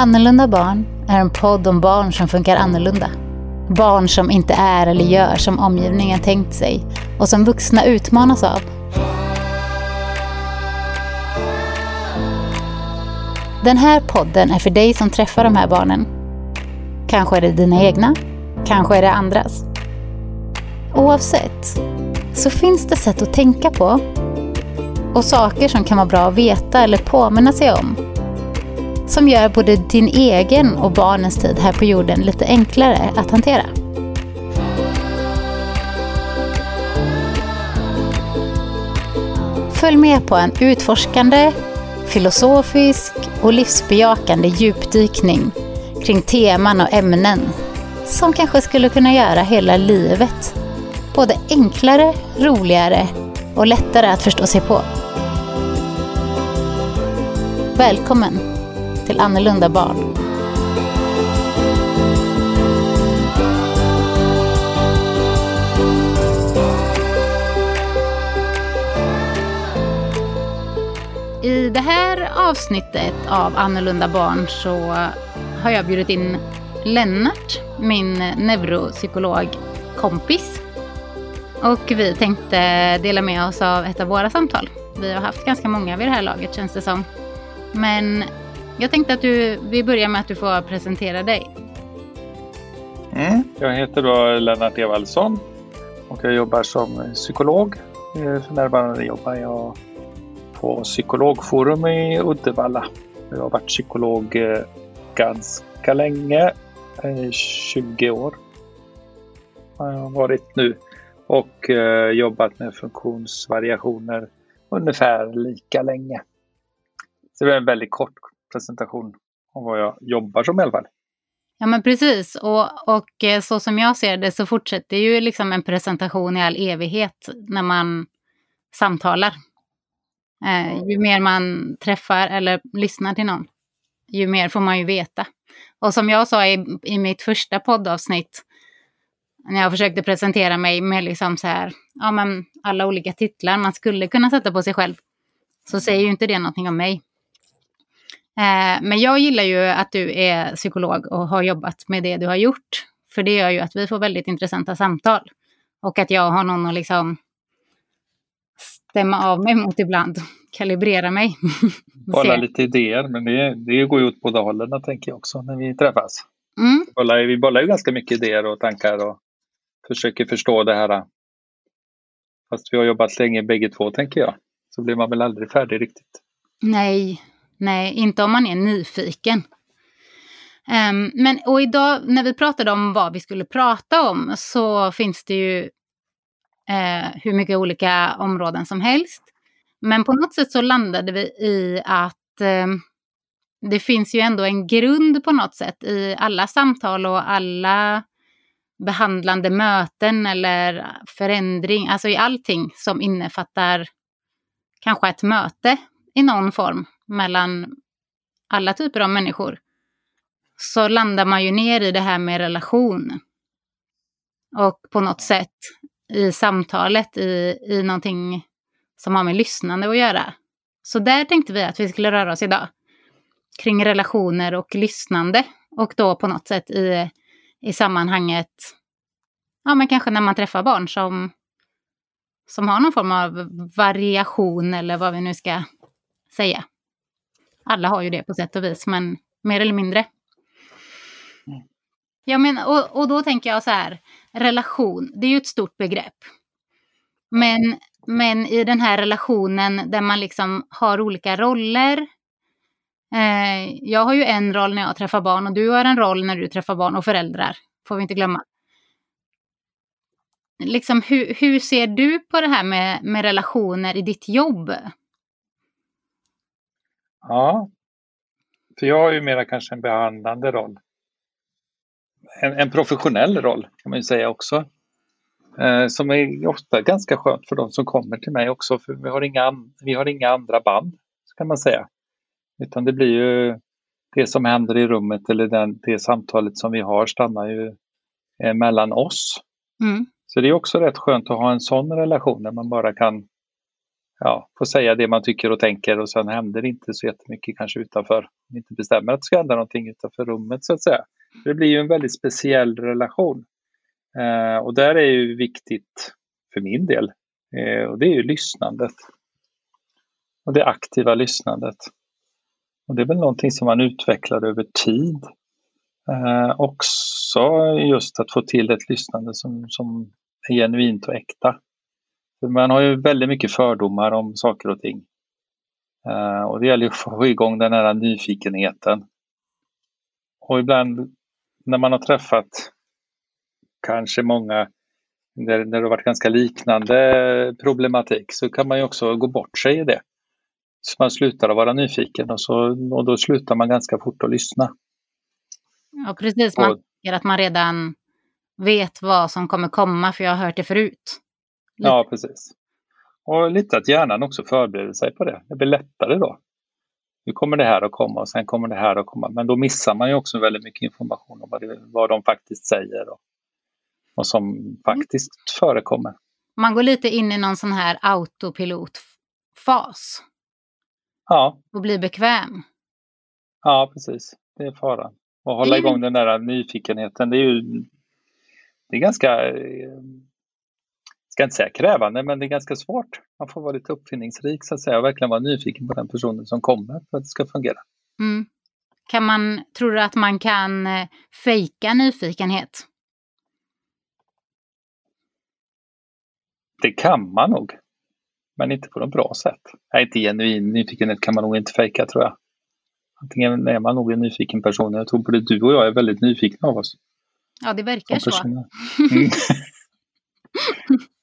Annorlunda barn är en podd om barn som funkar annorlunda. Barn som inte är eller gör som omgivningen tänkt sig och som vuxna utmanas av. Den här podden är för dig som träffar de här barnen. Kanske är det dina egna, kanske är det andras. Oavsett så finns det sätt att tänka på och saker som kan vara bra att veta eller påminna sig om som gör både din egen och barnens tid här på jorden lite enklare att hantera. Följ med på en utforskande, filosofisk och livsbejakande djupdykning kring teman och ämnen som kanske skulle kunna göra hela livet både enklare, roligare och lättare att förstå sig på. Välkommen till Annorlunda barn. I det här avsnittet av Annorlunda barn så har jag bjudit in Lennart, min neuropsykologkompis. Och vi tänkte dela med oss av ett av våra samtal. Vi har haft ganska många vid det här laget känns det som. Men jag tänkte att du, vi börjar med att du får presentera dig. Mm. Jag heter då Lennart Evaldsson och jag jobbar som psykolog. Eh, för närvarande jobbar jag på Psykologforum i Uddevalla. Jag har varit psykolog eh, ganska länge, 20 eh, år har jag varit nu och jobbat med funktionsvariationer ungefär lika länge. Så det är en väldigt kort presentation om vad jag jobbar som i alla fall. Ja men precis och, och eh, så som jag ser det så fortsätter ju liksom en presentation i all evighet när man samtalar. Eh, ju mer man träffar eller lyssnar till någon, ju mer får man ju veta. Och som jag sa i, i mitt första poddavsnitt, när jag försökte presentera mig med liksom så här, ja men alla olika titlar man skulle kunna sätta på sig själv, så säger ju inte det någonting om mig. Eh, men jag gillar ju att du är psykolog och har jobbat med det du har gjort. För det gör ju att vi får väldigt intressanta samtal. Och att jag har någon att liksom stämma av mig mot ibland, kalibrera mig. Bolla lite idéer, men det, det går ju åt båda hållen tänker jag också när vi träffas. Mm. Vi, bollar, vi bollar ju ganska mycket idéer och tankar och försöker förstå det här. Fast vi har jobbat länge bägge två tänker jag. Så blir man väl aldrig färdig riktigt. Nej, Nej, inte om man är nyfiken. Um, men och idag när vi pratade om vad vi skulle prata om så finns det ju uh, hur mycket olika områden som helst. Men på något sätt så landade vi i att um, det finns ju ändå en grund på något sätt i alla samtal och alla behandlande möten eller förändring, alltså i allting som innefattar kanske ett möte i någon form mellan alla typer av människor så landar man ju ner i det här med relation. Och på något sätt i samtalet i, i någonting som har med lyssnande att göra. Så där tänkte vi att vi skulle röra oss idag. Kring relationer och lyssnande. Och då på något sätt i, i sammanhanget, ja men kanske när man träffar barn som, som har någon form av variation eller vad vi nu ska säga. Alla har ju det på sätt och vis, men mer eller mindre. Mm. Ja, men, och, och då tänker jag så här, relation, det är ju ett stort begrepp. Men, men i den här relationen där man liksom har olika roller. Eh, jag har ju en roll när jag träffar barn och du har en roll när du träffar barn och föräldrar. Får vi inte glömma. Liksom, hur, hur ser du på det här med, med relationer i ditt jobb? Ja, för jag har ju mera kanske en behandlande roll. En, en professionell roll kan man ju säga också. Eh, som är ofta ganska skönt för de som kommer till mig också för vi har inga, vi har inga andra band kan man säga. Utan det blir ju det som händer i rummet eller den, det samtalet som vi har stannar ju eh, mellan oss. Mm. Så det är också rätt skönt att ha en sån relation där man bara kan ja, få säga det man tycker och tänker och sen händer det inte så jättemycket kanske utanför. Man inte bestämmer att det ska hända någonting utanför rummet så att säga. Det blir ju en väldigt speciell relation. Eh, och där är ju viktigt för min del eh, och det är ju lyssnandet. Och det aktiva lyssnandet. Och det är väl någonting som man utvecklar över tid. Eh, också just att få till ett lyssnande som, som är genuint och äkta. För man har ju väldigt mycket fördomar om saker och ting. Uh, och det gäller att få igång den här nyfikenheten. Och ibland när man har träffat kanske många där, där det har varit ganska liknande problematik så kan man ju också gå bort sig i det. Så man slutar att vara nyfiken och, så, och då slutar man ganska fort att lyssna. Ja precis, man tänker att man redan vet vad som kommer komma för jag har hört det förut. Ja, precis. Och lite att hjärnan också förbereder sig på det. Det blir lättare då. Nu kommer det här att komma och sen kommer det här att komma. Men då missar man ju också väldigt mycket information om vad, det, vad de faktiskt säger och vad som faktiskt mm. förekommer. Man går lite in i någon sån här autopilotfas. Ja. Och blir bekväm. Ja, precis. Det är faran. Och hålla igång den där nyfikenheten. Det är ju det är ganska eh, ska inte säga krävande, men det är ganska svårt. Man får vara lite uppfinningsrik så att säga och verkligen vara nyfiken på den personen som kommer för att det ska fungera. Mm. Kan man, tror du att man kan eh, fejka nyfikenhet? Det kan man nog. Men inte på något bra sätt. Nej, inte genuin nyfikenhet kan man nog inte fejka tror jag. Antingen är man nog en nyfiken person. Jag tror både du och jag är väldigt nyfikna av oss. Ja, det verkar så. Mm.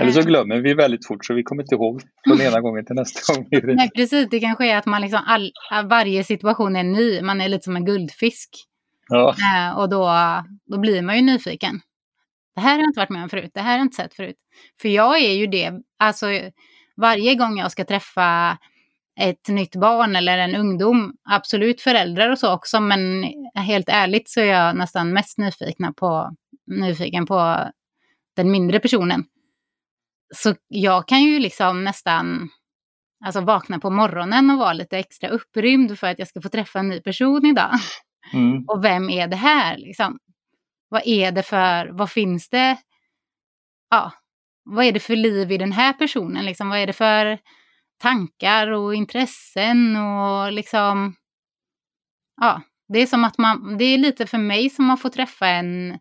Eller så glömmer vi väldigt fort så vi kommer inte ihåg från ena gången till nästa gång. Nej, precis. Det kanske är att man liksom all, varje situation är ny. Man är lite som en guldfisk. Ja. Eh, och då, då blir man ju nyfiken. Det här har jag inte varit med om förut. Det här har jag inte sett förut. För jag är ju det. Alltså varje gång jag ska träffa ett nytt barn eller en ungdom, absolut föräldrar och så också, men helt ärligt så är jag nästan mest nyfikna på, nyfiken på den mindre personen. Så jag kan ju liksom nästan alltså vakna på morgonen och vara lite extra upprymd för att jag ska få träffa en ny person idag. Mm. Och vem är det här liksom? Vad är det för, vad finns det? Ja, vad är det för liv i den här personen liksom? Vad är det för tankar och intressen och liksom, ja, det är som att man, det är lite för mig som att få träffa en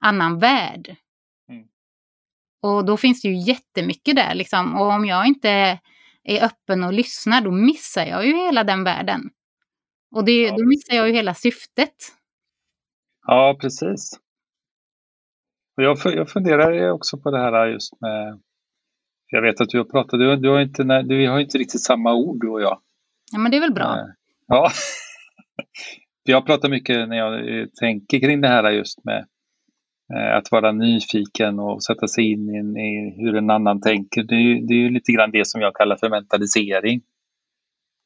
annan värld. Och då finns det ju jättemycket där liksom. Och om jag inte är öppen och lyssnar, då missar jag ju hela den världen. Och det, ja, då missar jag ju hela syftet. Ja, precis. Och jag, jag funderar också på det här just med... Jag vet att du har pratat, du, du har inte, du, vi har inte riktigt samma ord du och jag. Ja, men det är väl bra. Eh, ja. jag pratar mycket när jag tänker kring det här just med Eh, att vara nyfiken och sätta sig in i, hur en annan tänker. Det är, det är lite grann det som jag kallar för mentalisering.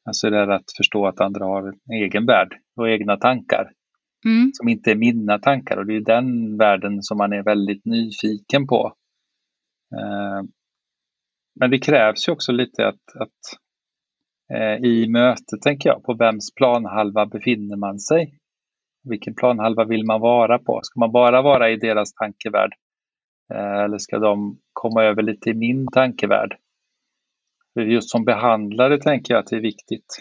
Alltså det är att förstå att andra har en egen värld och egna tankar. Mm. Som inte är mina tankar och det är den världen som man är väldigt nyfiken på. Eh, men det krävs ju också lite att, att eh, i mötet, tänker jag, på vems planhalva befinner man sig? Vilken planhalva vill man vara på? Ska man bara vara i deras tankevärld? Eh, eller ska de komma över lite i min tankevärld? Just som behandlare tänker jag att det är viktigt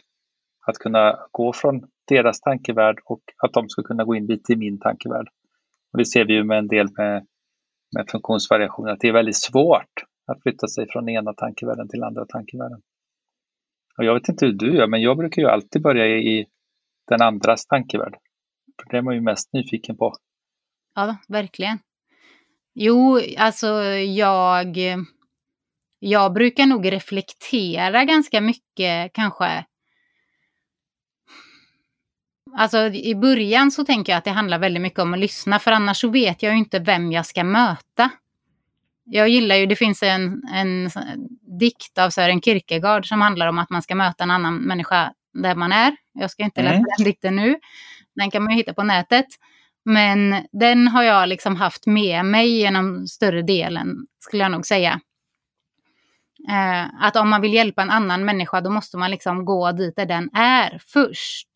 att kunna gå från deras tankevärld och att de ska kunna gå in lite i min tankevärld. Och det ser vi ju med en del med, med funktionsvariationer, att det är väldigt svårt att flytta sig från ena tankevärlden till andra tankevärlden. Och jag vet inte hur du gör, men jag brukar ju alltid börja i den andras tankevärld. För det är man ju mest nyfiken på. Ja, verkligen. Jo, alltså jag, jag brukar nog reflektera ganska mycket kanske. Alltså i början så tänker jag att det handlar väldigt mycket om att lyssna för annars så vet jag ju inte vem jag ska möta. Jag gillar ju, det finns en, en dikt av Sören Kierkegaard som handlar om att man ska möta en annan människa där man är. Jag ska inte läsa mm. den dikten nu. Den kan man ju hitta på nätet. Men den har jag liksom haft med mig genom större delen, skulle jag nog säga. Eh, att om man vill hjälpa en annan människa då måste man liksom gå dit där den är först.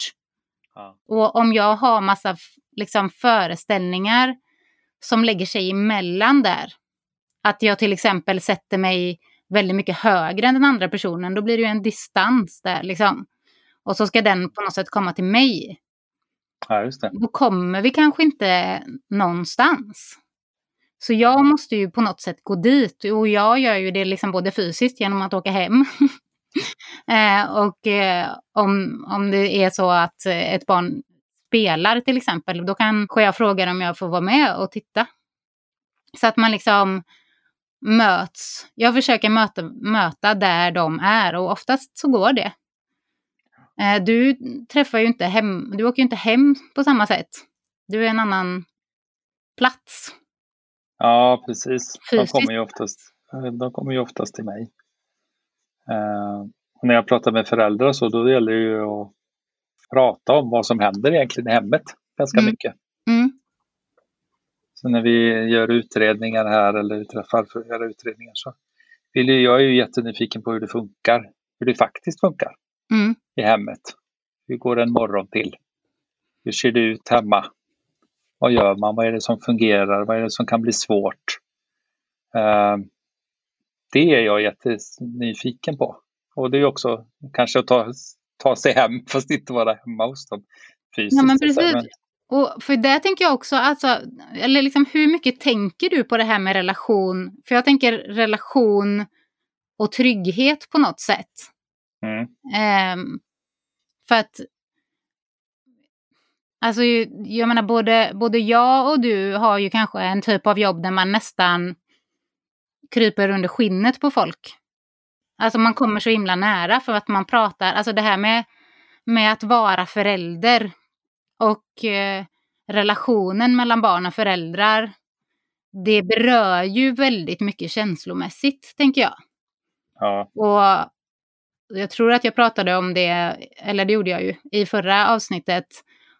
Ja. Och om jag har massa liksom, föreställningar som lägger sig emellan där. Att jag till exempel sätter mig väldigt mycket högre än den andra personen, då blir det ju en distans där liksom. Och så ska den på något sätt komma till mig. Ja, just det. Då kommer vi kanske inte någonstans. Så jag måste ju på något sätt gå dit och jag gör ju det liksom både fysiskt genom att åka hem. eh, och eh, om, om det är så att ett barn spelar till exempel, då kanske jag frågar om jag får vara med och titta. Så att man liksom möts. Jag försöker möta, möta där de är och oftast så går det. Eh, du träffar ju inte hem, du åker ju inte hem på samma sätt. Du är en annan plats. Ja, precis. De kommer, ju oftast, de kommer ju oftast till mig. Uh, när jag pratar med föräldrar så då gäller det ju att prata om vad som händer egentligen i hemmet ganska mm. mycket. Mm. Så när vi gör utredningar här eller träffar för att göra utredningar så vill jag, jag är ju jättenyfiken på hur det funkar, hur det faktiskt funkar mm. i hemmet. Hur går en morgon till? Hur ser det ut hemma? Vad gör man? Vad är det som fungerar? Vad är det som kan bli svårt? Uh, det är jag jättenyfiken på. Och det är också kanske att ta, ta sig hem fast inte vara hemma hos dem fysiskt. Ja, men precis. Men... Och för det tänker jag också, alltså, eller liksom hur mycket tänker du på det här med relation? För jag tänker relation och trygghet på något sätt. Mm. Um, för att Alltså, jag menar både, både jag och du har ju kanske en typ av jobb där man nästan kryper under skinnet på folk. Alltså man kommer så himla nära för att man pratar, alltså det här med, med att vara förälder och eh, relationen mellan barn och föräldrar. Det berör ju väldigt mycket känslomässigt, tänker jag. Ja. Och jag tror att jag pratade om det, eller det gjorde jag ju, i förra avsnittet,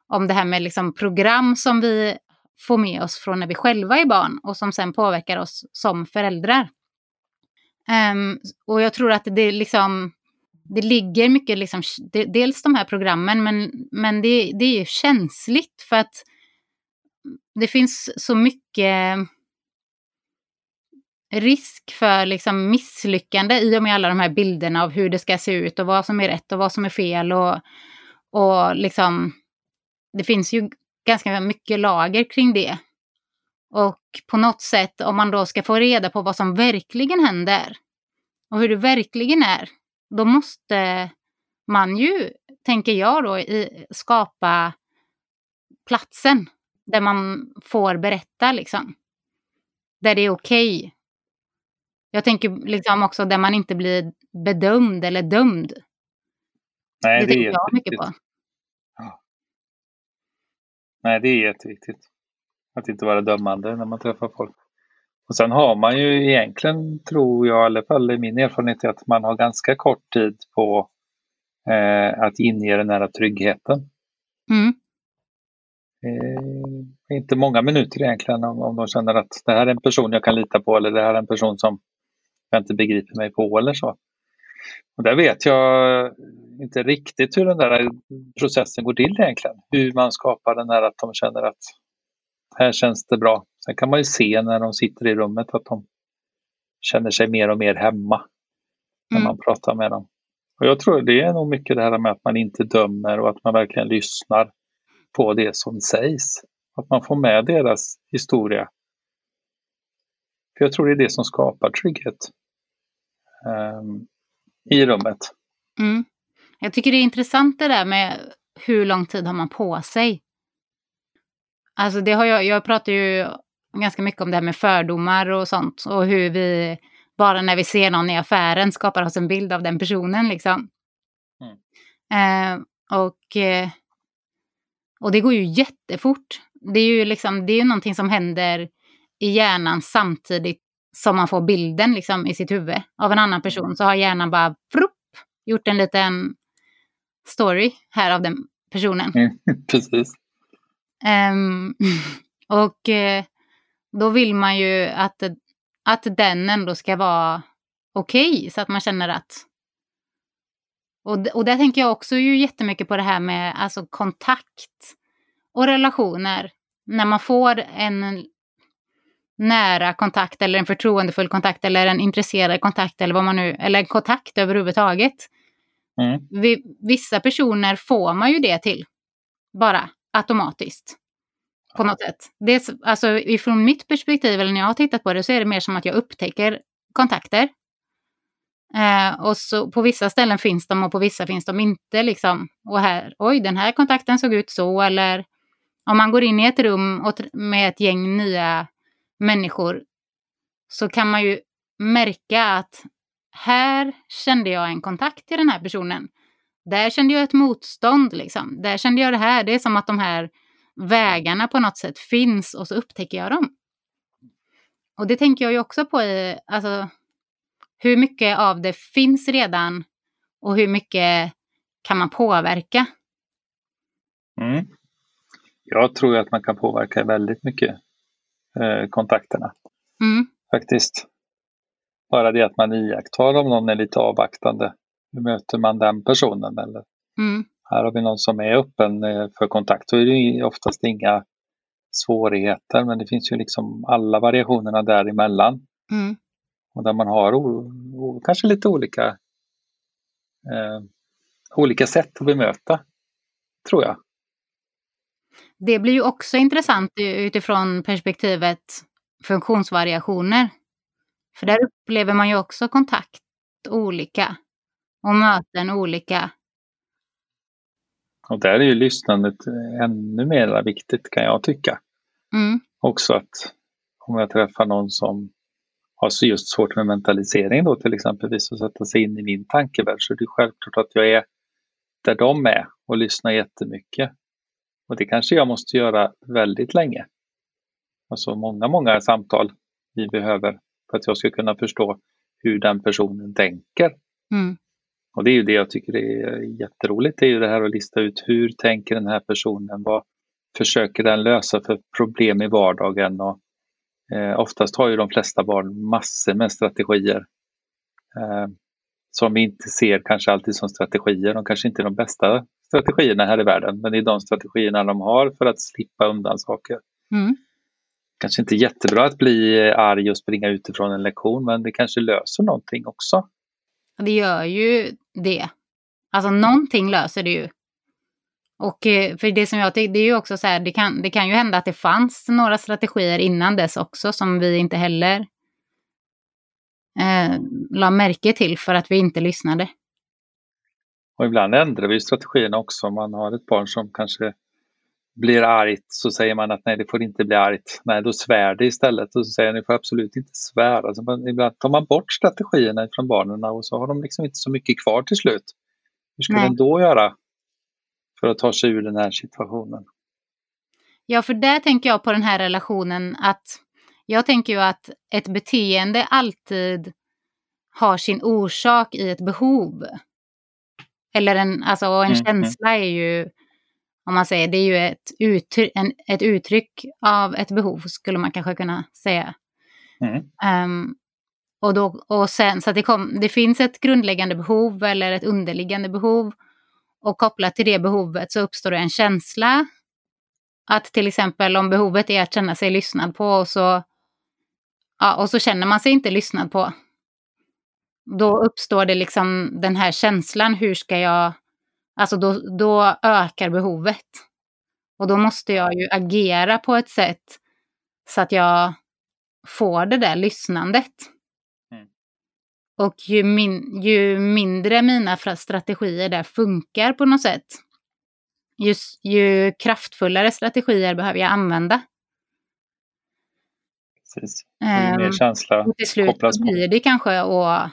om det här med liksom program som vi får med oss från när vi själva är barn och som sen påverkar oss som föräldrar. Um, och jag tror att det liksom, det ligger mycket, liksom, det, dels de här programmen, men, men det, det är känsligt för att det finns så mycket risk för liksom misslyckande i och med alla de här bilderna av hur det ska se ut och vad som är rätt och vad som är fel. Och, och liksom, det finns ju ganska mycket lager kring det. Och på något sätt, om man då ska få reda på vad som verkligen händer och hur det verkligen är, då måste man ju, tänker jag då, i, skapa platsen där man får berätta liksom. Där det är okej. Okay. Jag tänker liksom också där man inte blir bedömd eller dömd. Nej, det, det tänker jag mycket på. Ja. Nej, det är jätteviktigt. Att inte vara dömande när man träffar folk. Och sen har man ju egentligen, tror jag, i alla fall i min erfarenhet, att man har ganska kort tid på eh, att inge den här tryggheten. Mm. Eh, inte många minuter egentligen om, om de känner att det här är en person jag kan lita på eller det här är en person som jag inte begriper mig på eller så. Och där vet jag inte riktigt hur den där processen går till egentligen. Hur man skapar den här att de känner att här känns det bra. Sen kan man ju se när de sitter i rummet att de känner sig mer och mer hemma när man mm. pratar med dem. Och jag tror det är nog mycket det här med att man inte dömer och att man verkligen lyssnar på det som sägs. Att man får med deras historia. För jag tror det är det som skapar trygghet um, i rummet. Mm. Jag tycker det är intressant det där med hur lång tid har man på sig. Alltså det har jag, jag pratar ju ganska mycket om det här med fördomar och sånt och hur vi bara när vi ser någon i affären skapar oss en bild av den personen liksom. Mm. Eh, och, eh, och det går ju jättefort. Det är ju liksom, det är någonting som händer i hjärnan samtidigt som man får bilden liksom i sitt huvud av en annan person så har hjärnan bara frupp, gjort en liten story här av den personen. Mm, precis. Um, och uh, då vill man ju att, att den ändå ska vara okej. Okay, så att man känner att... Och, och där tänker jag också ju jättemycket på det här med alltså, kontakt och relationer. När man får en nära kontakt eller en förtroendefull kontakt eller en intresserad kontakt eller vad man nu, eller en kontakt överhuvudtaget. Mm. vissa personer får man ju det till. Bara automatiskt. På något sätt. Det, alltså ifrån mitt perspektiv, eller när jag har tittat på det, så är det mer som att jag upptäcker kontakter. Eh, och så på vissa ställen finns de och på vissa finns de inte. Liksom. Och här, oj, den här kontakten såg ut så. Eller om man går in i ett rum och med ett gäng nya människor så kan man ju märka att här kände jag en kontakt till den här personen. Där kände jag ett motstånd. Liksom. Där kände jag det här. Det är som att de här vägarna på något sätt finns och så upptäcker jag dem. Och det tänker jag ju också på i, alltså, hur mycket av det finns redan och hur mycket kan man påverka? Mm. Jag tror att man kan påverka väldigt mycket kontakterna. Mm. Faktiskt. Bara det att man iakttar om någon är lite avvaktande. Hur möter man den personen? Eller mm. Här har vi någon som är öppen eh, för kontakt. Då är det oftast inga svårigheter men det finns ju liksom alla variationerna däremellan. Mm. Och där man har kanske lite olika, eh, olika sätt att bemöta, tror jag. Det blir ju också intressant utifrån perspektivet funktionsvariationer. För där upplever man ju också kontakt olika och möten olika. Och där är ju lyssnandet ännu mer viktigt kan jag tycka. Mm. Också att om jag träffar någon som har just svårt med mentalisering då till exempelvis och sätta sig in i min tankevärld så är det självklart att jag är där de är och lyssnar jättemycket. Och det kanske jag måste göra väldigt länge. Alltså många, många samtal vi behöver för att jag ska kunna förstå hur den personen tänker. Mm. Och det är ju det jag tycker är jätteroligt, det är ju det här att lista ut hur tänker den här personen, vad försöker den lösa för problem i vardagen och eh, oftast har ju de flesta barn massor med strategier eh, som vi inte ser kanske alltid som strategier. De kanske inte är de bästa strategierna här i världen, men det är de strategierna de har för att slippa undan saker. Mm. Kanske inte jättebra att bli arg och springa utifrån en lektion, men det kanske löser någonting också. Det gör ju det. Alltså någonting löser det ju. Och eh, för det som jag tycker, det är ju också så här, det kan, det kan ju hända att det fanns några strategier innan dess också som vi inte heller eh, la märke till för att vi inte lyssnade. Och ibland ändrar vi strategierna också. Om man har ett barn som kanske blir argt så säger man att nej, det får inte bli argt. Nej, då svär det istället och så säger ni får absolut inte svära. Så man, ibland tar man bort strategierna från barnen och så har de liksom inte så mycket kvar till slut. Hur ska man då göra för att ta sig ur den här situationen? Ja, för där tänker jag på den här relationen att jag tänker ju att ett beteende alltid har sin orsak i ett behov. Eller en, alltså en mm. känsla är ju, om man säger, det är ju ett, uttryck, en, ett uttryck av ett behov, skulle man kanske kunna säga. Mm. Um, och, då, och sen, så det, kom, det finns ett grundläggande behov eller ett underliggande behov. Och kopplat till det behovet så uppstår det en känsla. Att till exempel om behovet är att känna sig lyssnad på och så, ja, och så känner man sig inte lyssnad på då uppstår det liksom den här känslan, hur ska jag... Alltså då, då ökar behovet. Och då måste jag ju agera på ett sätt så att jag får det där lyssnandet. Mm. Och ju, min, ju mindre mina strategier där funkar på något sätt, ju, ju kraftfullare strategier behöver jag använda. Precis. Ju mer ehm, känsla um, till slut blir det kanske att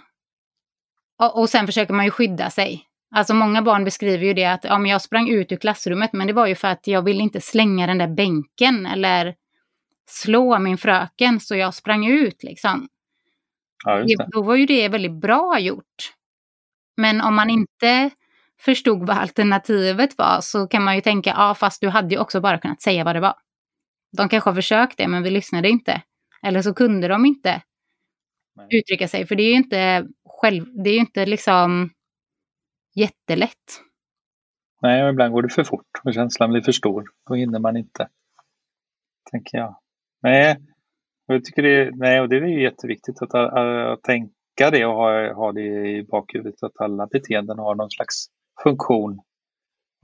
och, och sen försöker man ju skydda sig. Alltså många barn beskriver ju det att ja, men jag sprang ut ur klassrummet men det var ju för att jag ville inte slänga den där bänken eller slå min fröken så jag sprang ut liksom. Ja, det. Då var ju det väldigt bra gjort. Men om man inte förstod vad alternativet var så kan man ju tänka, ja fast du hade ju också bara kunnat säga vad det var. De kanske har försökt det men vi lyssnade inte. Eller så kunde de inte. Nej. uttrycka sig. För det är ju inte själv, det är ju inte liksom jättelätt. Nej, ibland går det för fort och känslan blir för stor. Då hinner man inte, tänker jag. Nej, jag tycker det, nej, och det är jätteviktigt att, att, att tänka det och ha, ha det i bakhuvudet att alla beteenden har någon slags funktion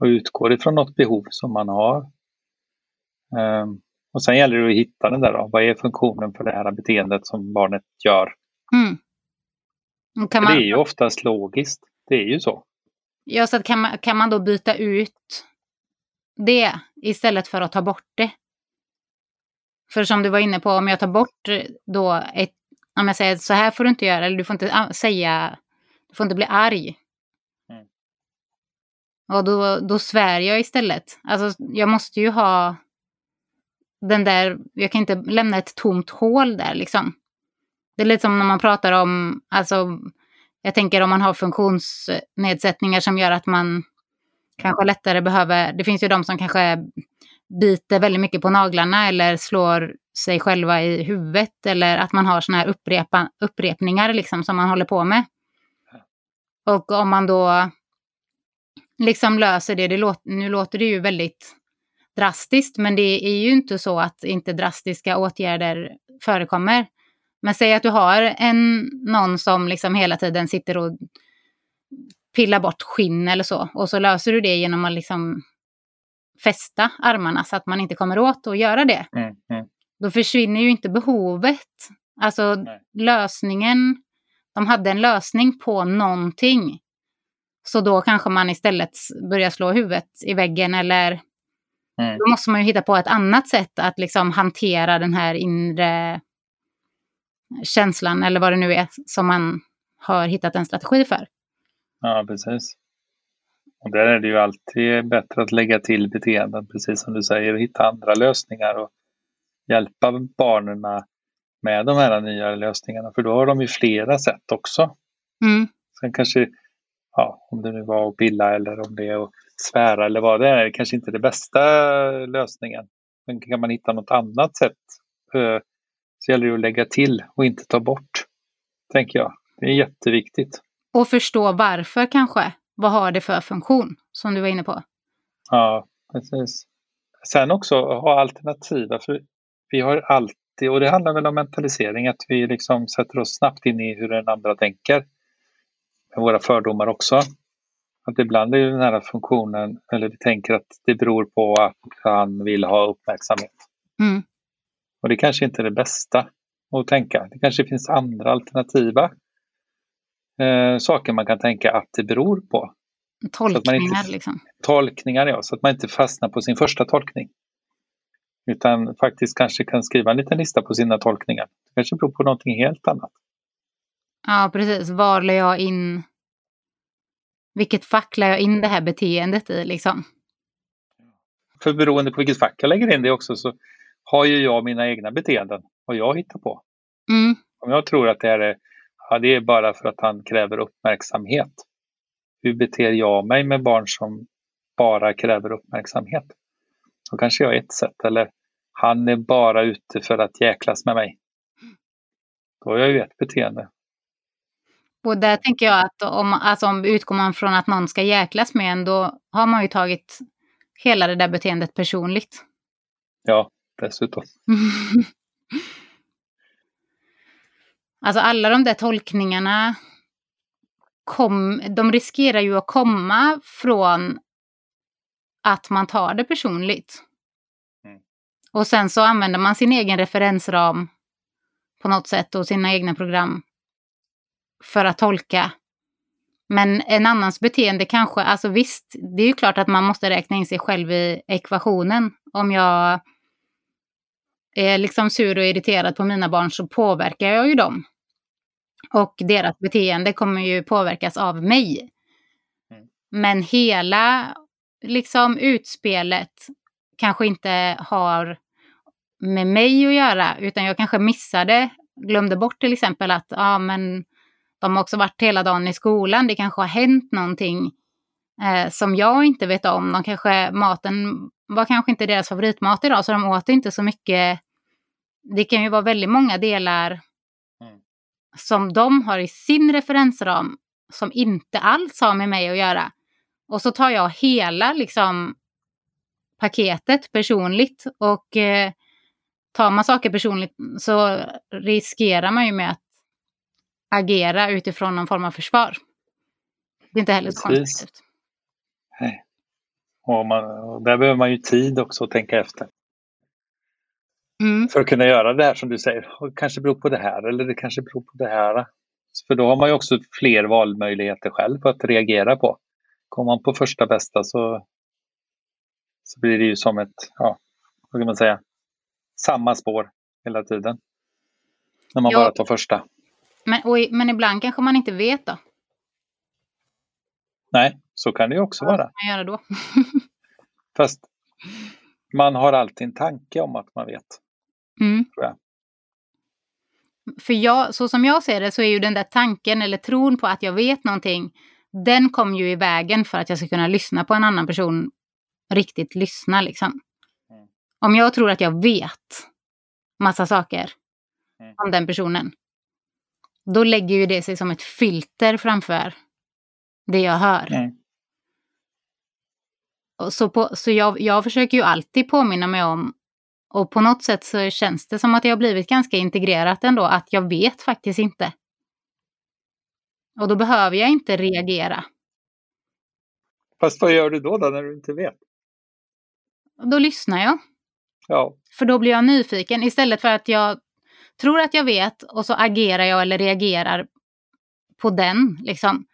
och utgår ifrån något behov som man har. Um, och sen gäller det att hitta den där då. Vad är funktionen för det här beteendet som barnet gör? Mm. Man... Det är ju oftast logiskt. Det är ju så. Ja, så kan man, kan man då byta ut det istället för att ta bort det? För som du var inne på, om jag tar bort då ett, om jag säger så här får du inte göra, eller du får inte säga, du får inte bli arg. Mm. Och då, då svär jag istället. Alltså jag måste ju ha den där, jag kan inte lämna ett tomt hål där liksom. Det är lite som när man pratar om, alltså jag tänker om man har funktionsnedsättningar som gör att man kanske lättare behöver, det finns ju de som kanske biter väldigt mycket på naglarna eller slår sig själva i huvudet eller att man har sådana här upprepa, upprepningar liksom som man håller på med. Och om man då liksom löser det, det låter, nu låter det ju väldigt drastiskt, men det är ju inte så att inte drastiska åtgärder förekommer. Men säg att du har en, någon som liksom hela tiden sitter och pillar bort skinn eller så, och så löser du det genom att liksom fästa armarna så att man inte kommer åt att göra det. Mm, mm. Då försvinner ju inte behovet. Alltså Nej. lösningen, de hade en lösning på någonting. Så då kanske man istället börjar slå huvudet i väggen eller mm. då måste man ju hitta på ett annat sätt att liksom hantera den här inre känslan eller vad det nu är som man har hittat en strategi för. Ja, precis. Och där är det ju alltid bättre att lägga till beteenden, precis som du säger, och hitta andra lösningar och hjälpa barnen med de här nya lösningarna, för då har de ju flera sätt också. Mm. Sen kanske, ja, om det nu var att pilla eller om det är att svära eller vad det är, kanske inte det bästa lösningen. Men kan man hitta något annat sätt eh, så gäller det att lägga till och inte ta bort, tänker jag. Det är jätteviktigt. Och förstå varför kanske vad har det för funktion som du var inne på? Ja, precis. Sen också ha alternativa, för vi har alltid, och det handlar väl om mentalisering, att vi liksom sätter oss snabbt in i hur den andra tänker. Med våra fördomar också. Att ibland är den här funktionen, eller vi tänker att det beror på att han vill ha uppmärksamhet. Mm. Och det kanske inte är det bästa att tänka. Det kanske finns andra alternativa eh, saker man kan tänka att det beror på. Tolkningar inte, liksom? Tolkningar ja, så att man inte fastnar på sin första tolkning. Utan faktiskt kanske kan skriva en liten lista på sina tolkningar. Det kanske beror på någonting helt annat. Ja, precis. Var lade jag in... Vilket fack lade jag in det här beteendet i liksom? För beroende på vilket fack jag lägger in det också så har ju jag mina egna beteenden, vad jag hittar på. Mm. Om jag tror att det är Ja, det är bara för att han kräver uppmärksamhet. Hur beter jag mig med barn som bara kräver uppmärksamhet? Då kanske jag är ett sätt. Eller han är bara ute för att jäklas med mig. Då har jag ju ett beteende. Och där tänker jag att om, alltså om utgår man från att någon ska jäklas med en, då har man ju tagit hela det där beteendet personligt. Ja, dessutom. Alltså alla de där tolkningarna, kom, de riskerar ju att komma från att man tar det personligt. Mm. Och sen så använder man sin egen referensram på något sätt och sina egna program för att tolka. Men en annans beteende kanske, alltså visst, det är ju klart att man måste räkna in sig själv i ekvationen. Om jag är liksom sur och irriterad på mina barn så påverkar jag ju dem. Och deras beteende kommer ju påverkas av mig. Mm. Men hela liksom utspelet kanske inte har med mig att göra, utan jag kanske missade, glömde bort till exempel att ja, men de har också varit hela dagen i skolan, det kanske har hänt någonting eh, som jag inte vet om. De kanske, maten var kanske inte deras favoritmat idag, så de åt inte så mycket. Det kan ju vara väldigt många delar som de har i sin referensram som inte alls har med mig att göra. Och så tar jag hela liksom paketet personligt och eh, tar man saker personligt så riskerar man ju med att agera utifrån någon form av försvar. Det är inte heller så konstigt. Och, man, och där behöver man ju tid också att tänka efter. Mm. För att kunna göra det här som du säger. Och det kanske beror på det här eller det kanske beror på det här. För då har man ju också fler valmöjligheter själv att reagera på. Kommer man på första bästa så, så blir det ju som ett, ja, vad kan man säga, samma spår hela tiden. När man jo. bara tar första. Men, och, men ibland kanske man inte vet då? Nej, så kan det ju också Vad vara. Vad göra då? Fast man har alltid en tanke om att man vet. Mm. Jag. För jag, så som jag ser det så är ju den där tanken eller tron på att jag vet någonting, den kommer ju i vägen för att jag ska kunna lyssna på en annan person, riktigt lyssna liksom. Mm. Om jag tror att jag vet massa saker mm. om den personen, då lägger ju det sig som ett filter framför det jag hör. Mm. Och så på, så jag, jag försöker ju alltid påminna mig om, och på något sätt så känns det som att jag har blivit ganska integrerat ändå, att jag vet faktiskt inte. Och då behöver jag inte reagera. Fast vad gör du då, då när du inte vet? Då lyssnar jag. Ja. För då blir jag nyfiken istället för att jag tror att jag vet och så agerar jag eller reagerar på den. Liksom.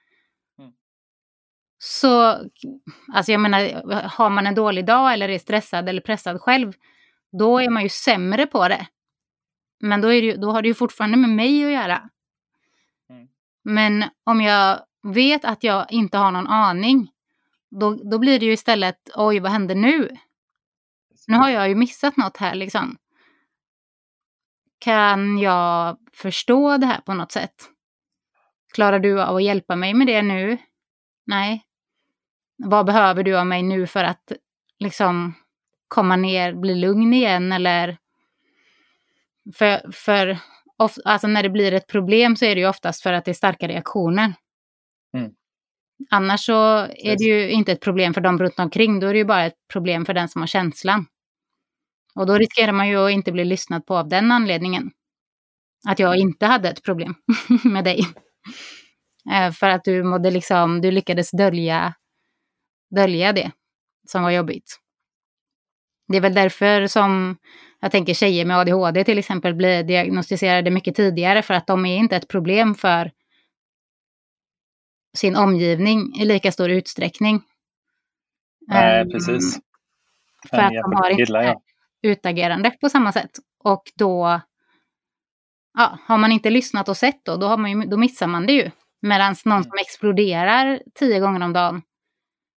Så, alltså jag menar, har man en dålig dag eller är stressad eller pressad själv, då är man ju sämre på det. Men då, är det, då har det ju fortfarande med mig att göra. Mm. Men om jag vet att jag inte har någon aning, då, då blir det ju istället, oj vad händer nu? Nu har jag ju missat något här liksom. Kan jag förstå det här på något sätt? Klarar du av att hjälpa mig med det nu? Nej. Vad behöver du av mig nu för att liksom komma ner, bli lugn igen eller? För, för of, alltså när det blir ett problem så är det ju oftast för att det är starka reaktioner. Mm. Annars så är det ju inte ett problem för dem runt omkring, då är det ju bara ett problem för den som har känslan. Och då riskerar man ju att inte bli lyssnad på av den anledningen. Att jag inte hade ett problem med dig. Eh, för att du mådde liksom, du lyckades dölja, dölja det som var jobbigt. Det är väl därför som jag tänker tjejer med ADHD till exempel blir diagnostiserade mycket tidigare för att de är inte ett problem för sin omgivning i lika stor utsträckning. Nej, um, precis. För att de har inte ja utagerande på samma sätt. Och då ja, har man inte lyssnat och sett då, då, har man ju, då missar man det ju. Medan någon mm. som exploderar tio gånger om dagen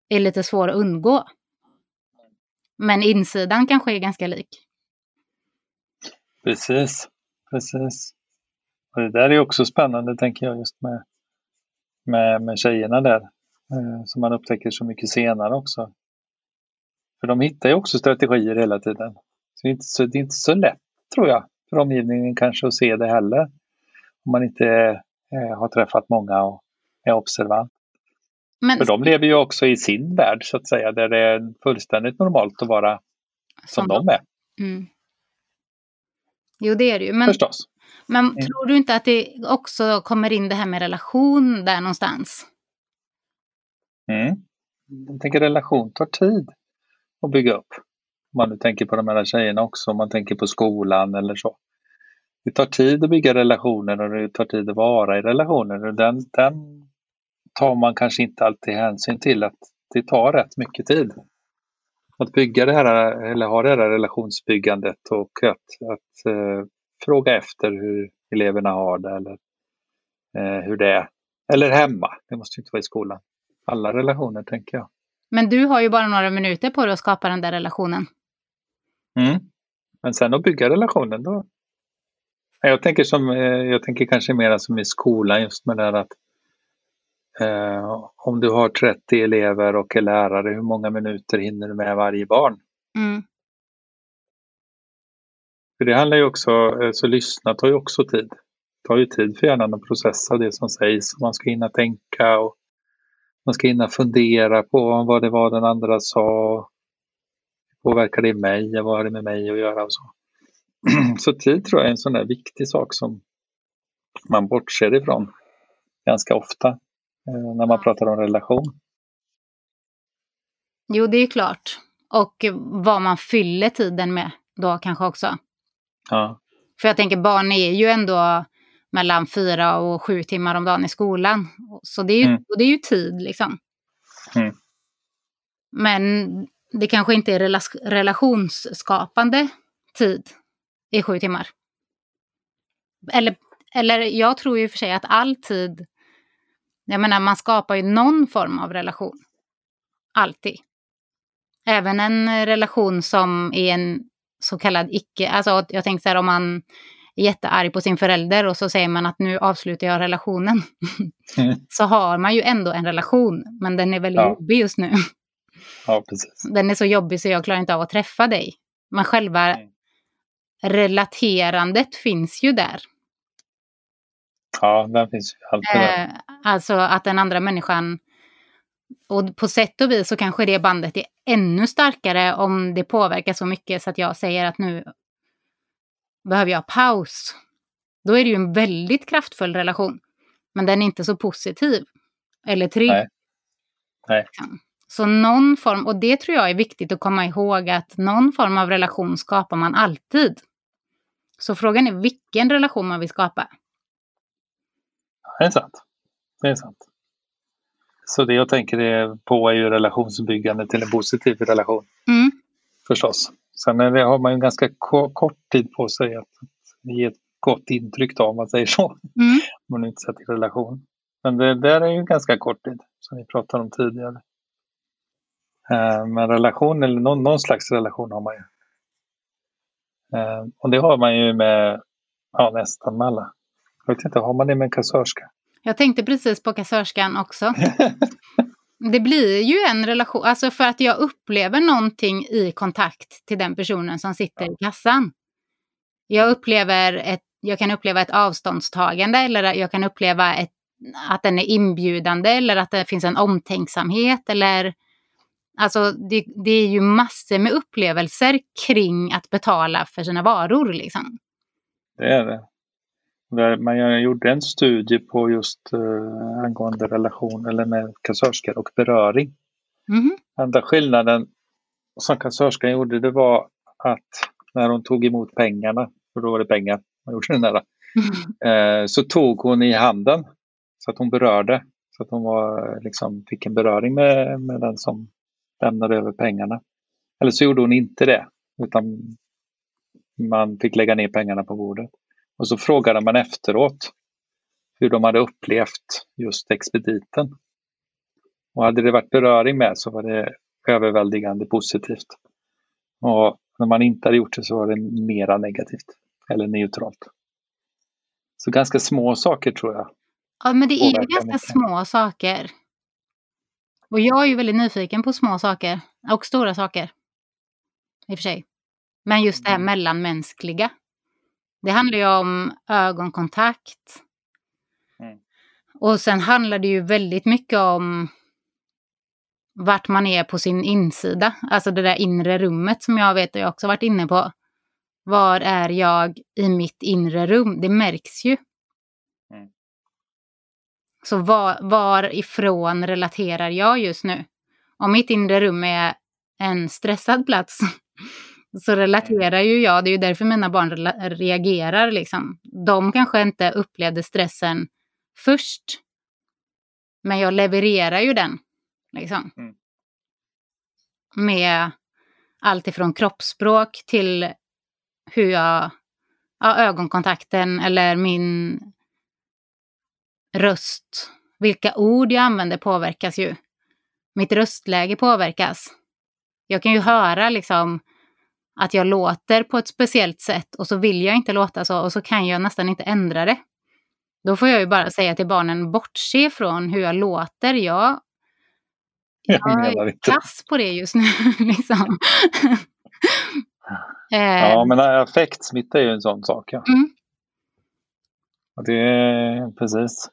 är lite svår att undgå. Men insidan kanske är ganska lik. Precis, precis. Och det där är också spännande tänker jag just med, med, med tjejerna där. Eh, som man upptäcker så mycket senare också. För de hittar ju också strategier hela tiden. Så det, är inte så, det är inte så lätt, tror jag, för omgivningen kanske att se det heller. Om man inte eh, har träffat många och är observant. Men... För de lever ju också i sin värld, så att säga, där det är fullständigt normalt att vara som, som de är. Mm. Jo, det är det ju. Men, Förstås. Men mm. tror du inte att det också kommer in det här med relation där någonstans? Mm. Jag tänker relation tar tid att bygga upp. Om man nu tänker på de här tjejerna också, om man tänker på skolan eller så. Det tar tid att bygga relationer och det tar tid att vara i relationer. Och den, den tar man kanske inte alltid hänsyn till att det tar rätt mycket tid. Att bygga det här, eller ha det här relationsbyggandet och att, att eh, fråga efter hur eleverna har det eller eh, hur det är. Eller hemma, det måste inte vara i skolan. Alla relationer tänker jag. Men du har ju bara några minuter på dig att skapa den där relationen. Mm. Men sen att bygga relationen då. Jag tänker, som, eh, jag tänker kanske mer som i skolan just med det här att eh, om du har 30 elever och är lärare, hur många minuter hinner du med varje barn? Mm. För det handlar ju också, eh, så lyssna tar ju också tid. tar ju tid för hjärnan att processa det som sägs. Man ska hinna tänka och man ska hinna fundera på vad det var den andra sa. Påverkar det mig? Vad har det med mig att göra? Och så. så tid tror jag är en sån där viktig sak som man bortser ifrån ganska ofta när man pratar om relation. Jo, det är klart. Och vad man fyller tiden med då kanske också. Ja. För jag tänker barn är ju ändå mellan fyra och sju timmar om dagen i skolan. Så det är ju, mm. det är ju tid liksom. Mm. Men det kanske inte är relationsskapande tid i sju timmar. Eller, eller jag tror ju för sig att all tid, jag menar man skapar ju någon form av relation. Alltid. Även en relation som är en så kallad icke, alltså jag tänker så här om man är jättearg på sin förälder och så säger man att nu avslutar jag relationen. Mm. så har man ju ändå en relation, men den är väldigt ja. jobbig just nu. Ja, precis. Den är så jobbig så jag klarar inte av att träffa dig. Men själva mm. relaterandet finns ju där. Ja, den finns ju alltid där. Eh, alltså att den andra människan och på sätt och vis så kanske det bandet är ännu starkare om det påverkar så mycket så att jag säger att nu behöver jag paus. Då är det ju en väldigt kraftfull relation. Men den är inte så positiv. Eller trygg. Nej. Nej. Så någon form, och det tror jag är viktigt att komma ihåg att någon form av relation skapar man alltid. Så frågan är vilken relation man vill skapa. Det är sant. Det är sant. Så det jag tänker på är ju relationsbyggande till en positiv relation. Mm. Förstås. Sen är det, har man ju ganska kort tid på sig att, ge ett gott intryck då, om man säger så. Mm. om man inte sätter relation. Men det där är ju ganska kort tid, som vi pratade om tidigare. Eh, men relation, eller någon, någon slags relation har man ju. Eh, och det har man ju med ja, nästan med alla. Jag vet inte, har man det med en kassörska? Jag tänkte precis på kassörskan också. det blir ju en relation, alltså för att jag upplever någonting i kontakt till den personen som sitter i kassan. Jag upplever ett, jag kan uppleva ett avståndstagande eller jag kan uppleva ett, att den är inbjudande eller att det finns en omtänksamhet eller Alltså det, det är ju massor med upplevelser kring att betala för sina varor liksom. Det är det. Man gjorde en studie på just uh, angående relation eller med kassörskor och beröring. Mm. Enda skillnaden som kassörskan gjorde det var att när hon tog emot pengarna, för då var det pengar man gjorde den där, mm. uh, så tog hon i handen så att hon berörde. Så att hon var, liksom, fick en beröring med, med den som lämnade över pengarna. Eller så gjorde hon inte det, utan man fick lägga ner pengarna på bordet. Och så frågade man efteråt hur de hade upplevt just expediten. Och hade det varit beröring med så var det överväldigande positivt. Och när man inte hade gjort det så var det mera negativt eller neutralt. Så ganska små saker tror jag. Ja, men det är ju ganska mycket. små saker. Och jag är ju väldigt nyfiken på små saker och stora saker. I och för sig. Men just det här mm. mellanmänskliga. Det handlar ju om ögonkontakt. Mm. Och sen handlar det ju väldigt mycket om vart man är på sin insida. Alltså det där inre rummet som jag vet och jag också varit inne på. Var är jag i mitt inre rum? Det märks ju. Mm. Så var, varifrån relaterar jag just nu? Om mitt inre rum är en stressad plats så relaterar ju jag, det är ju därför mina barn reagerar. Liksom. De kanske inte upplevde stressen först, men jag levererar ju den. Liksom. Mm. Med allt ifrån kroppsspråk till hur jag, ja, ögonkontakten eller min röst. Vilka ord jag använder påverkas ju. Mitt röstläge påverkas. Jag kan ju höra liksom att jag låter på ett speciellt sätt och så vill jag inte låta så och så kan jag nästan inte ändra det. Då får jag ju bara säga till barnen, bortse från hur jag låter. Jag, jag är kass på det just nu. liksom. ja, men affekt smittar ju en sån sak. Ja. Mm. Och det, precis.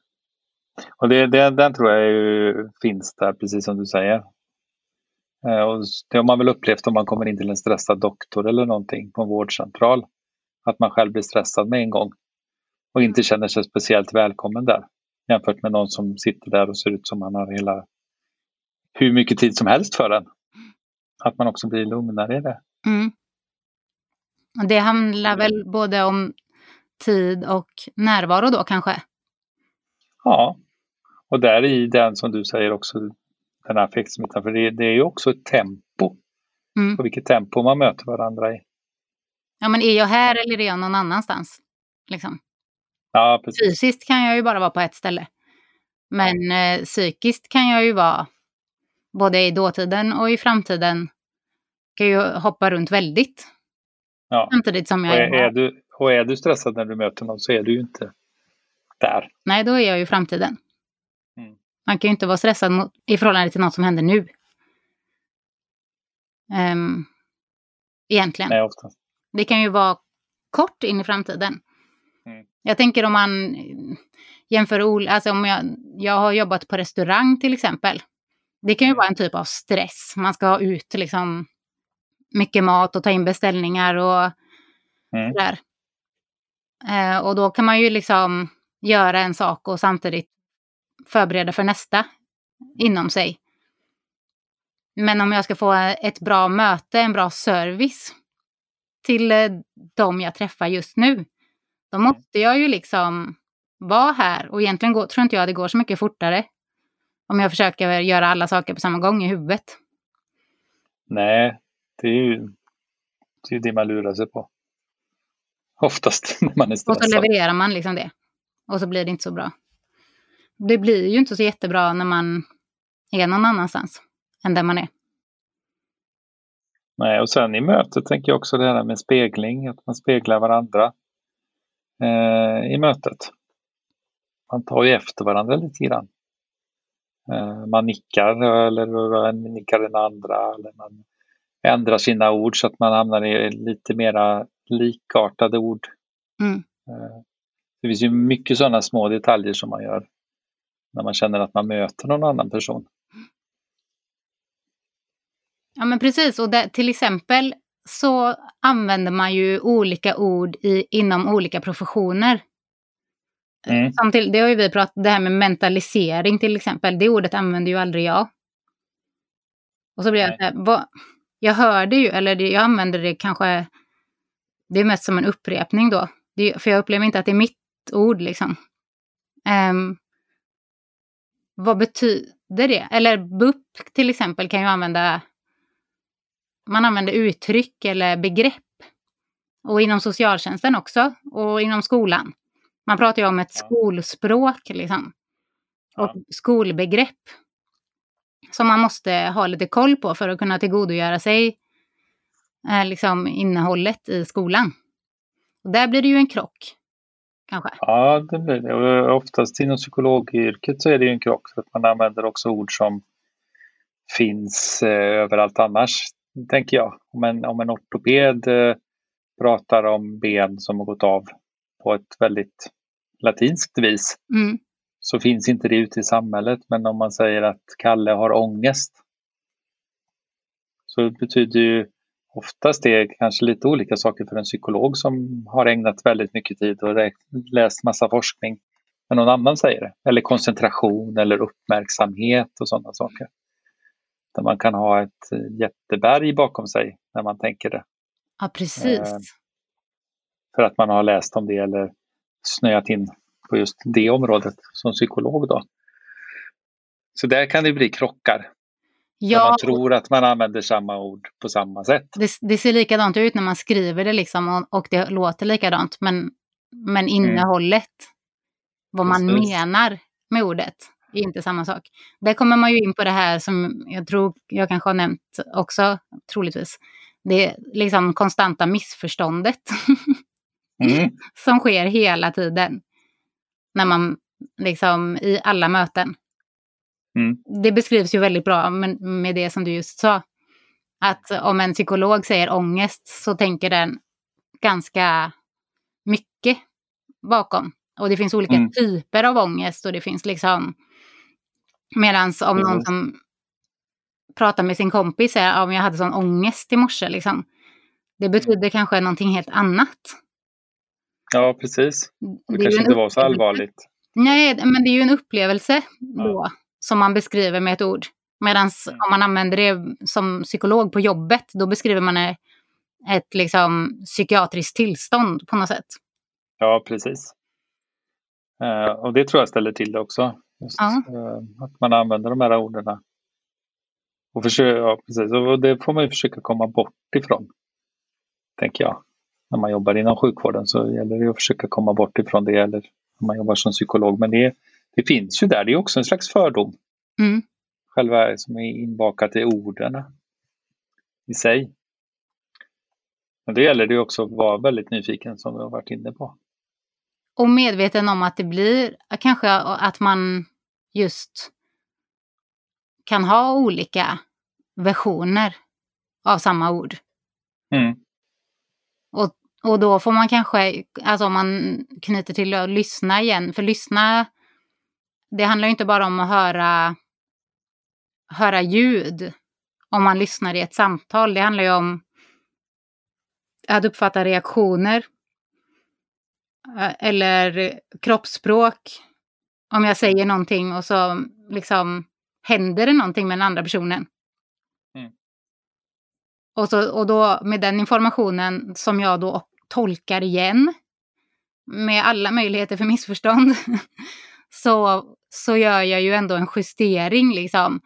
Och det, det, den tror jag ju finns där, precis som du säger. Eh, och det har man väl upplevt om man kommer in till en stressad doktor eller någonting på en vårdcentral. Att man själv blir stressad med en gång och inte känner sig speciellt välkommen där. Jämfört med någon som sitter där och ser ut som han har hela hur mycket tid som helst för en. Att man också blir lugnare i det. Mm. Och det handlar väl både om tid och närvaro då kanske? Ja, och där i den som du säger också, den här affektsmittan, för det, det är ju också ett tempo. Mm. På vilket tempo man möter varandra i. Ja, men är jag här eller är jag någon annanstans? Liksom. Ja, precis. Fysiskt kan jag ju bara vara på ett ställe. Men eh, psykiskt kan jag ju vara både i dåtiden och i framtiden. Kan ju hoppa runt väldigt. Ja. Samtidigt som jag och är, är, du, och är du stressad när du möter någon så är du ju inte där. Nej, då är jag ju i framtiden. Man kan ju inte vara stressad mot, i förhållande till något som händer nu. Um, egentligen. Nej, oftast. Det kan ju vara kort in i framtiden. Mm. Jag tänker om man jämför, alltså om jag, jag har jobbat på restaurang till exempel. Det kan ju mm. vara en typ av stress. Man ska ha ut liksom mycket mat och ta in beställningar och mm. sådär. Eh, och då kan man ju liksom göra en sak och samtidigt förbereda för nästa inom sig. Men om jag ska få ett bra möte, en bra service till eh, de jag träffar just nu, då mm. måste jag ju liksom vara här. Och egentligen går, tror inte jag det går så mycket fortare om jag försöker göra alla saker på samma gång i huvudet. Nej, det är ju det, är det man lurar sig på. Oftast när man är stressad. Och så levererar man liksom det. Och så blir det inte så bra. Det blir ju inte så jättebra när man är någon annanstans än där man är. Nej, och sen i mötet tänker jag också det här med spegling, att man speglar varandra eh, i mötet. Man tar ju efter varandra lite grann. Eh, man nickar eller nickar den andra eller man ändrar sina ord så att man hamnar i lite mera likartade ord. Mm. Eh, det finns ju mycket sådana små detaljer som man gör när man känner att man möter någon annan person. Ja men precis, och det, till exempel så använder man ju olika ord i, inom olika professioner. Mm. Som till, det har ju vi pratat, det här med mentalisering till exempel, det ordet använder ju aldrig jag. Och så blir jag här, vad, jag hör det ju, eller det, jag använder det kanske, det är mest som en upprepning då. Det, för jag upplever inte att det är mitt ord liksom. Um, vad betyder det? Eller BUP till exempel kan ju använda, man använder uttryck eller begrepp. Och inom socialtjänsten också, och inom skolan. Man pratar ju om ett skolspråk liksom. Och ja. skolbegrepp. Som man måste ha lite koll på för att kunna tillgodogöra sig eh, liksom innehållet i skolan. Och där blir det ju en krock. Kanske. Ja, det blir det. Och oftast inom psykologyrket så är det ju en krock för att man använder också ord som finns eh, överallt annars, tänker jag. Om en, om en ortoped eh, pratar om ben som har gått av på ett väldigt latinskt vis mm. så finns inte det ute i samhället. Men om man säger att Kalle har ångest så betyder ju oftast det kanske lite olika saker för en psykolog som har ägnat väldigt mycket tid och läst massa forskning. Men någon annan säger det. Eller koncentration eller uppmärksamhet och sådana saker. Där man kan ha ett jätteberg bakom sig när man tänker det. Ja, precis. Eh, för att man har läst om det eller snöat in på just det området som psykolog. Då. Så där kan det bli krockar. Ja. Man tror att man använder samma ord på samma sätt. Det, det ser likadant ut när man skriver det liksom och, och det låter likadant. Men, men mm. innehållet, mm. vad man Precis. menar med ordet, är inte samma sak. Där kommer man ju in på det här som jag tror jag kanske har nämnt också, troligtvis. Det liksom konstanta missförståndet. Mm. som sker hela tiden. När man liksom i alla möten. Mm. Det beskrivs ju väldigt bra med, det som du just sa. Att om en psykolog säger ångest så tänker den ganska mycket bakom. Och det finns olika mm. typer av ångest och det finns liksom... Medans om mm. någon som pratar med sin kompis säger att jag hade sån ångest i morse, liksom. Det betyder mm. kanske någonting helt annat. Ja, precis. Det, det kanske inte var så allvarligt. Nej, men det är ju en upplevelse då, ja. Som man beskriver med ett ord. Medan mm. om man använder det som psykolog på jobbet, då beskriver man ett liksom, psykiatriskt tillstånd på något sätt. Ja, precis. Uh, och det tror jag ställer till det också. Just, ja. uh, att man använder de här orden. Och, ja, precis. och det får man ju försöka komma bort ifrån. Tänker jag. När man jobbar inom sjukvården så gäller det att försöka komma bort ifrån det. Eller när man jobbar som psykolog. Men det, det finns ju där. Det är också en slags fördom. Mm. Själva som är inbakat i orden i sig. Men då gäller det också att vara väldigt nyfiken som vi har varit inne på. Och medveten om att det blir kanske att man just kan ha olika versioner av samma ord. Mm. Och, och då får man kanske, alltså om man knyter till att lyssna igen, för lyssna, det handlar ju inte bara om att höra, höra ljud om man lyssnar i ett samtal. Det handlar ju om att uppfatta reaktioner. Eh, eller kroppsspråk. Om jag säger någonting och så liksom händer det någonting med den andra personen. Mm. Och, så, och då med den informationen som jag då tolkar igen med alla möjligheter för missförstånd så, så gör jag ju ändå en justering liksom.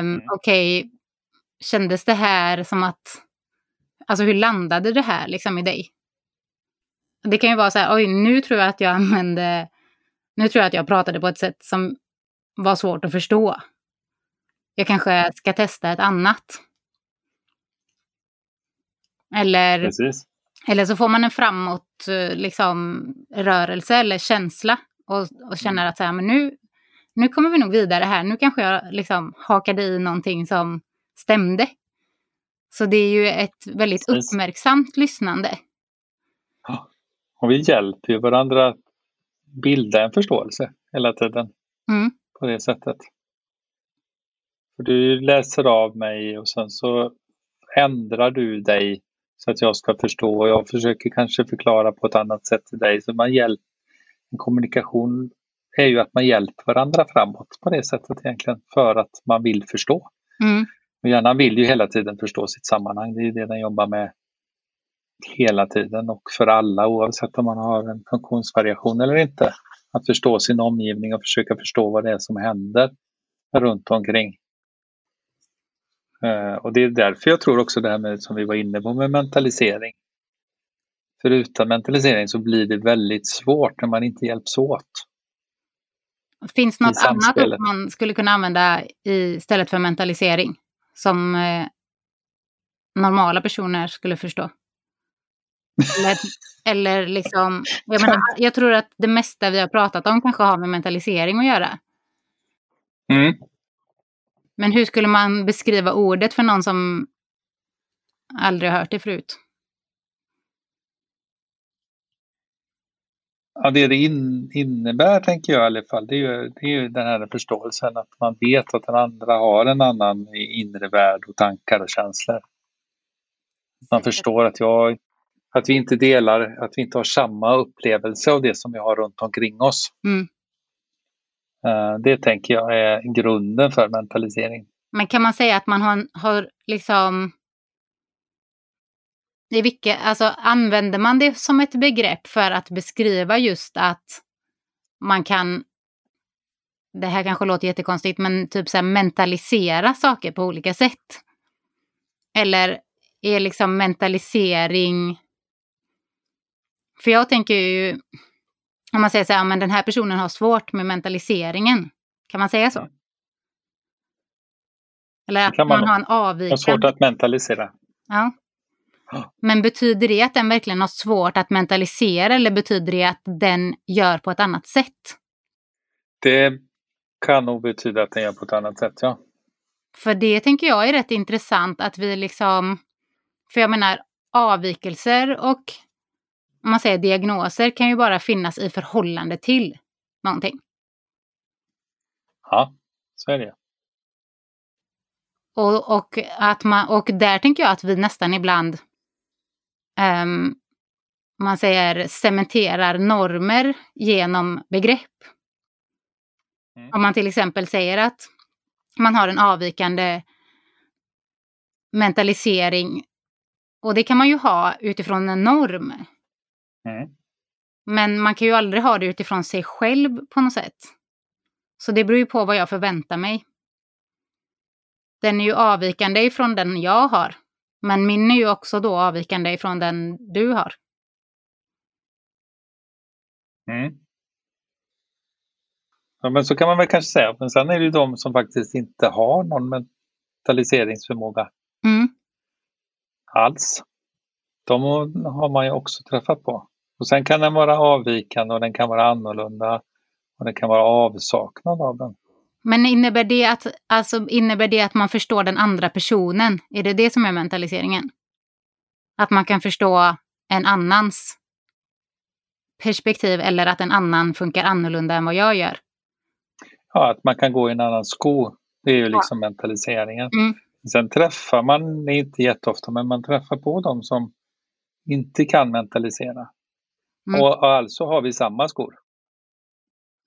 Um. Okej, okay, kändes det här som att Alltså hur landade det här liksom i dig? Det kan ju vara så här, oj nu tror jag att jag använde, nu tror jag att jag pratade på ett sätt som var svårt att förstå. Jag kanske ska testa ett annat. Eller, eller så får man en framåt liksom, rörelse eller känsla och, och känner mm. att så här, men nu, nu kommer vi nog vidare här. Nu kanske jag liksom hakade i någonting som stämde. Så det är ju ett väldigt Precis. uppmärksamt lyssnande. Ja. Och vi hjälper ju varandra att bilda en förståelse hela tiden. Mm. På det sättet. För du läser av mig och sen så ändrar du dig så att jag ska förstå och jag försöker kanske förklara på ett annat sätt till dig. Så man hjälper, kommunikation är ju att man hjälper varandra framåt på det sättet egentligen för att man vill förstå. Mm. Och hjärnan vill ju hela tiden förstå sitt sammanhang. Det är det den jobbar med hela tiden och för alla oavsett om man har en funktionsvariation eller inte. Att förstå sin omgivning och försöka förstå vad det är som händer runt omkring. Uh, och det är därför jag tror också det här med som vi var inne på med mentalisering. För utan mentalisering så blir det väldigt svårt när man inte hjälps åt. Finns något annat man skulle kunna använda istället för mentalisering? som eh, normala personer skulle förstå. Eller, eller liksom, jag, menar, jag tror att det mesta vi har pratat om kanske har med mentalisering att göra. Mm. Men hur skulle man beskriva ordet för någon som aldrig har hört det förut? Ja, det det in, innebär, tänker jag i alla fall, det är, ju, det är ju den här förståelsen att man vet att den andra har en annan inre värld och tankar och känslor. Man förstår att, jag, att vi inte delar, att vi inte har samma upplevelse av det som vi har runt omkring oss. Mm. Eh, det tänker jag är grunden för mentalisering. Men kan man säga att man har, har liksom i vilka, alltså, använder man det som ett begrepp för att beskriva just att man kan, det här kanske låter jättekonstigt, men typ så här mentalisera saker på olika sätt? Eller är liksom mentalisering... För jag tänker ju, om man säger så här, men den här personen har svårt med mentaliseringen. Kan man säga så? Eller att man, man har en avvikande... Har svårt att mentalisera. Ja. Men betyder det att den verkligen har svårt att mentalisera eller betyder det att den gör på ett annat sätt? Det kan nog betyda att den gör på ett annat sätt, ja. För det tänker jag är rätt intressant att vi liksom... För jag menar avvikelser och om man säger diagnoser, kan ju bara finnas i förhållande till någonting. Ja, så är det. Och, och, att man, och där tänker jag att vi nästan ibland, um, man säger cementerar normer genom begrepp. Mm. Om man till exempel säger att man har en avvikande mentalisering. Och det kan man ju ha utifrån en norm. Mm. Men man kan ju aldrig ha det utifrån sig själv på något sätt. Så det beror ju på vad jag förväntar mig. Den är ju avvikande ifrån den jag har. Men min är ju också då avvikande ifrån den du har. Mm. Ja, men så kan man väl kanske säga. Men sen är det ju de som faktiskt inte har någon mentaliseringsförmåga mm. alls. De har man ju också träffat på. Och sen kan den vara avvikande och den kan vara annorlunda och den kan vara avsaknad av den. Men innebär det, att, alltså, innebär det att man förstår den andra personen? Är det det som är mentaliseringen? Att man kan förstå en annans perspektiv eller att en annan funkar annorlunda än vad jag gör? Ja, att man kan gå i en annan sko. Det är ju liksom ja. mentaliseringen. Mm. Sen träffar man, inte jätteofta, men man träffar på dem som inte kan mentalisera. Mm. Och alltså har vi samma skor.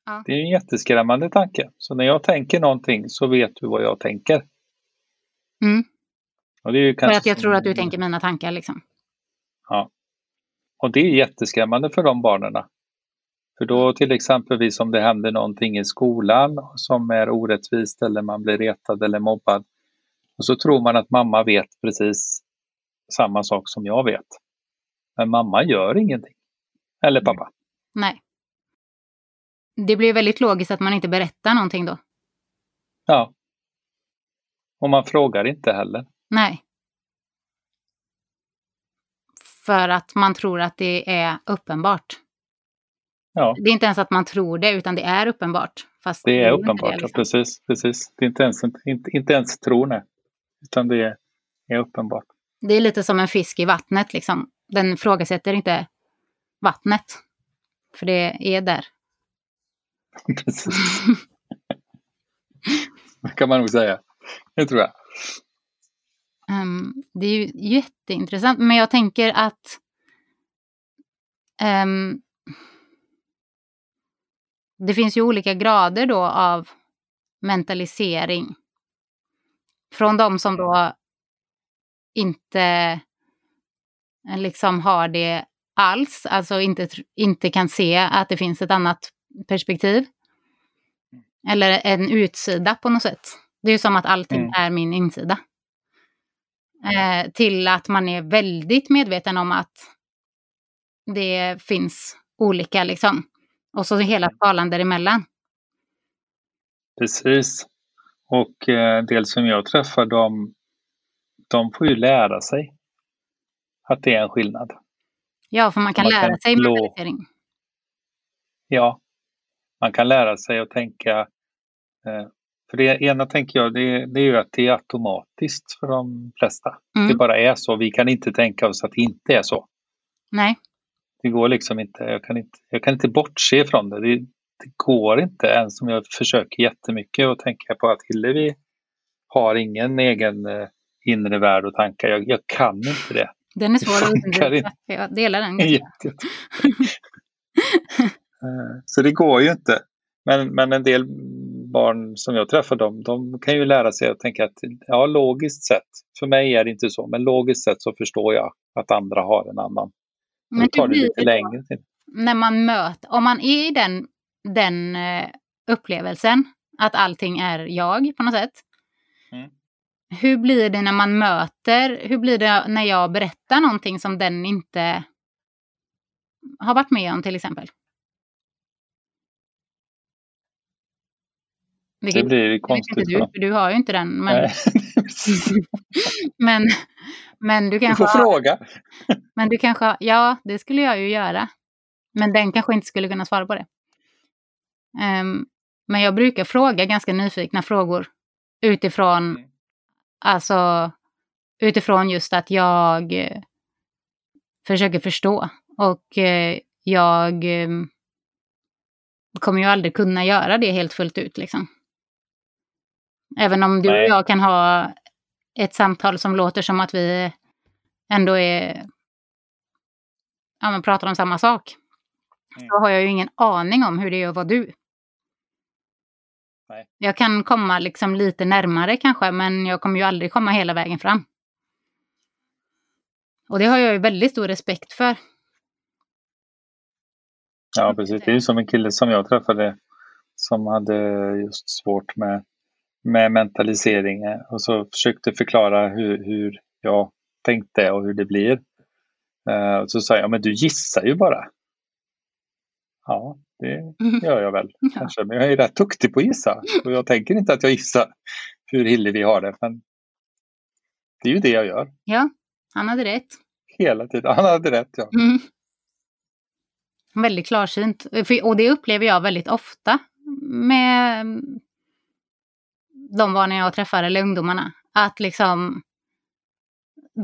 Ja. Det är en jätteskrämmande tanke. Så när jag tänker någonting så vet du vad jag tänker. Mm. Och det är ju För att jag tror att du tänker mina tankar liksom. Ja. Och det är jätteskrämmande för de barnen. För då till exempel om det händer någonting i skolan som är orättvist eller man blir retad eller mobbad. Och så tror man att mamma vet precis samma sak som jag vet. Men mamma gör ingenting. Eller pappa. Nej. Det blir väldigt logiskt att man inte berättar någonting då. Ja. Och man frågar inte heller. Nej. För att man tror att det är uppenbart. Ja. Det är inte ens att man tror det, utan det är uppenbart. Fast det är uppenbart, det, liksom. ja, precis, precis. Det är inte ens, inte, inte ens tro, nej. Utan det är, är uppenbart. Det är lite som en fisk i vattnet, liksom. Den frågasätter inte vattnet. För det är där. precis. det kan man nog säga. Det tror jag. Um, det är ju jätteintressant, men jag tänker att um, det finns ju olika grader då av mentalisering. Från de som då inte eh, liksom har det alls, alltså inte, inte kan se att det finns ett annat perspektiv. Eller en utsida på något sätt. Det är ju som att allting mm. är min insida. Eh, till att man är väldigt medveten om att det finns olika liksom. Och så hela mm. skalan däremellan. Precis. Och eh, del som jag träffar, de, de får ju lära sig att det är en skillnad. Ja, för man kan man lära kan sig mentalisering. Ja, man kan lära sig att tänka. Eh, för det ena tänker jag, det, det är ju att det är automatiskt för de flesta. Mm. Det bara är så. Vi kan inte tänka oss att det inte är så. Nej. Det går liksom inte. Jag kan inte, jag kan inte bortse från det. det. det. går inte ens om jag försöker jättemycket och tänka på att Hillevi har ingen egen eh, inre värld och tankar. Jag, jag kan inte det. Den är svår att undvika. Jag delar den. så det går ju inte. Men, men en del barn som jag träffar, dem, de kan ju lära sig att tänka att ja, logiskt sett, för mig är det inte så, men logiskt sett så förstår jag att andra har en annan men det tar det lite längre tid. När man möter, om man är i den, den uh, upplevelsen, att allting är jag på något sätt. Mm. Hur blir det när man möter, hur blir det när jag berättar någonting som den inte har varit med om till exempel? Vilket, det blir konstigt. Inte du, för du har ju inte den. Men, men, men du kanske Du får har, fråga. Men du kanske ja, det skulle jag ju göra. Men den kanske inte skulle kunna svara på det. Um, men jag brukar fråga ganska nyfikna frågor utifrån, mm. alltså utifrån just att jag eh, försöker förstå. Och eh, jag eh, kommer ju aldrig kunna göra det helt fullt ut liksom. Även om du Nej. och jag kan ha ett samtal som låter som att vi ändå är, ja, men pratar om samma sak. Mm. Så har jag ju ingen aning om hur det är att vara du. Nej. Jag kan komma liksom lite närmare kanske, men jag kommer ju aldrig komma hela vägen fram. Och det har jag ju väldigt stor respekt för. Ja, precis. Det är ju som en kille som jag träffade som hade just svårt med, med mentalisering och så försökte förklara hur, hur jag tänkte och hur det blir. Uh, och så sa jag, men du gissar ju bara. Ja, det mm. gör jag väl ja. kanske. Men jag är rätt duktig på att gissa. Och jag tänker inte att jag gissar hur Hillevi har det. Men det är ju det jag gör. Ja, han hade rätt. Hela tiden. Han hade rätt, ja. Mm. Väldigt klarsynt. Och det upplever jag väldigt ofta med de barnen jag träffar, eller ungdomarna. Att liksom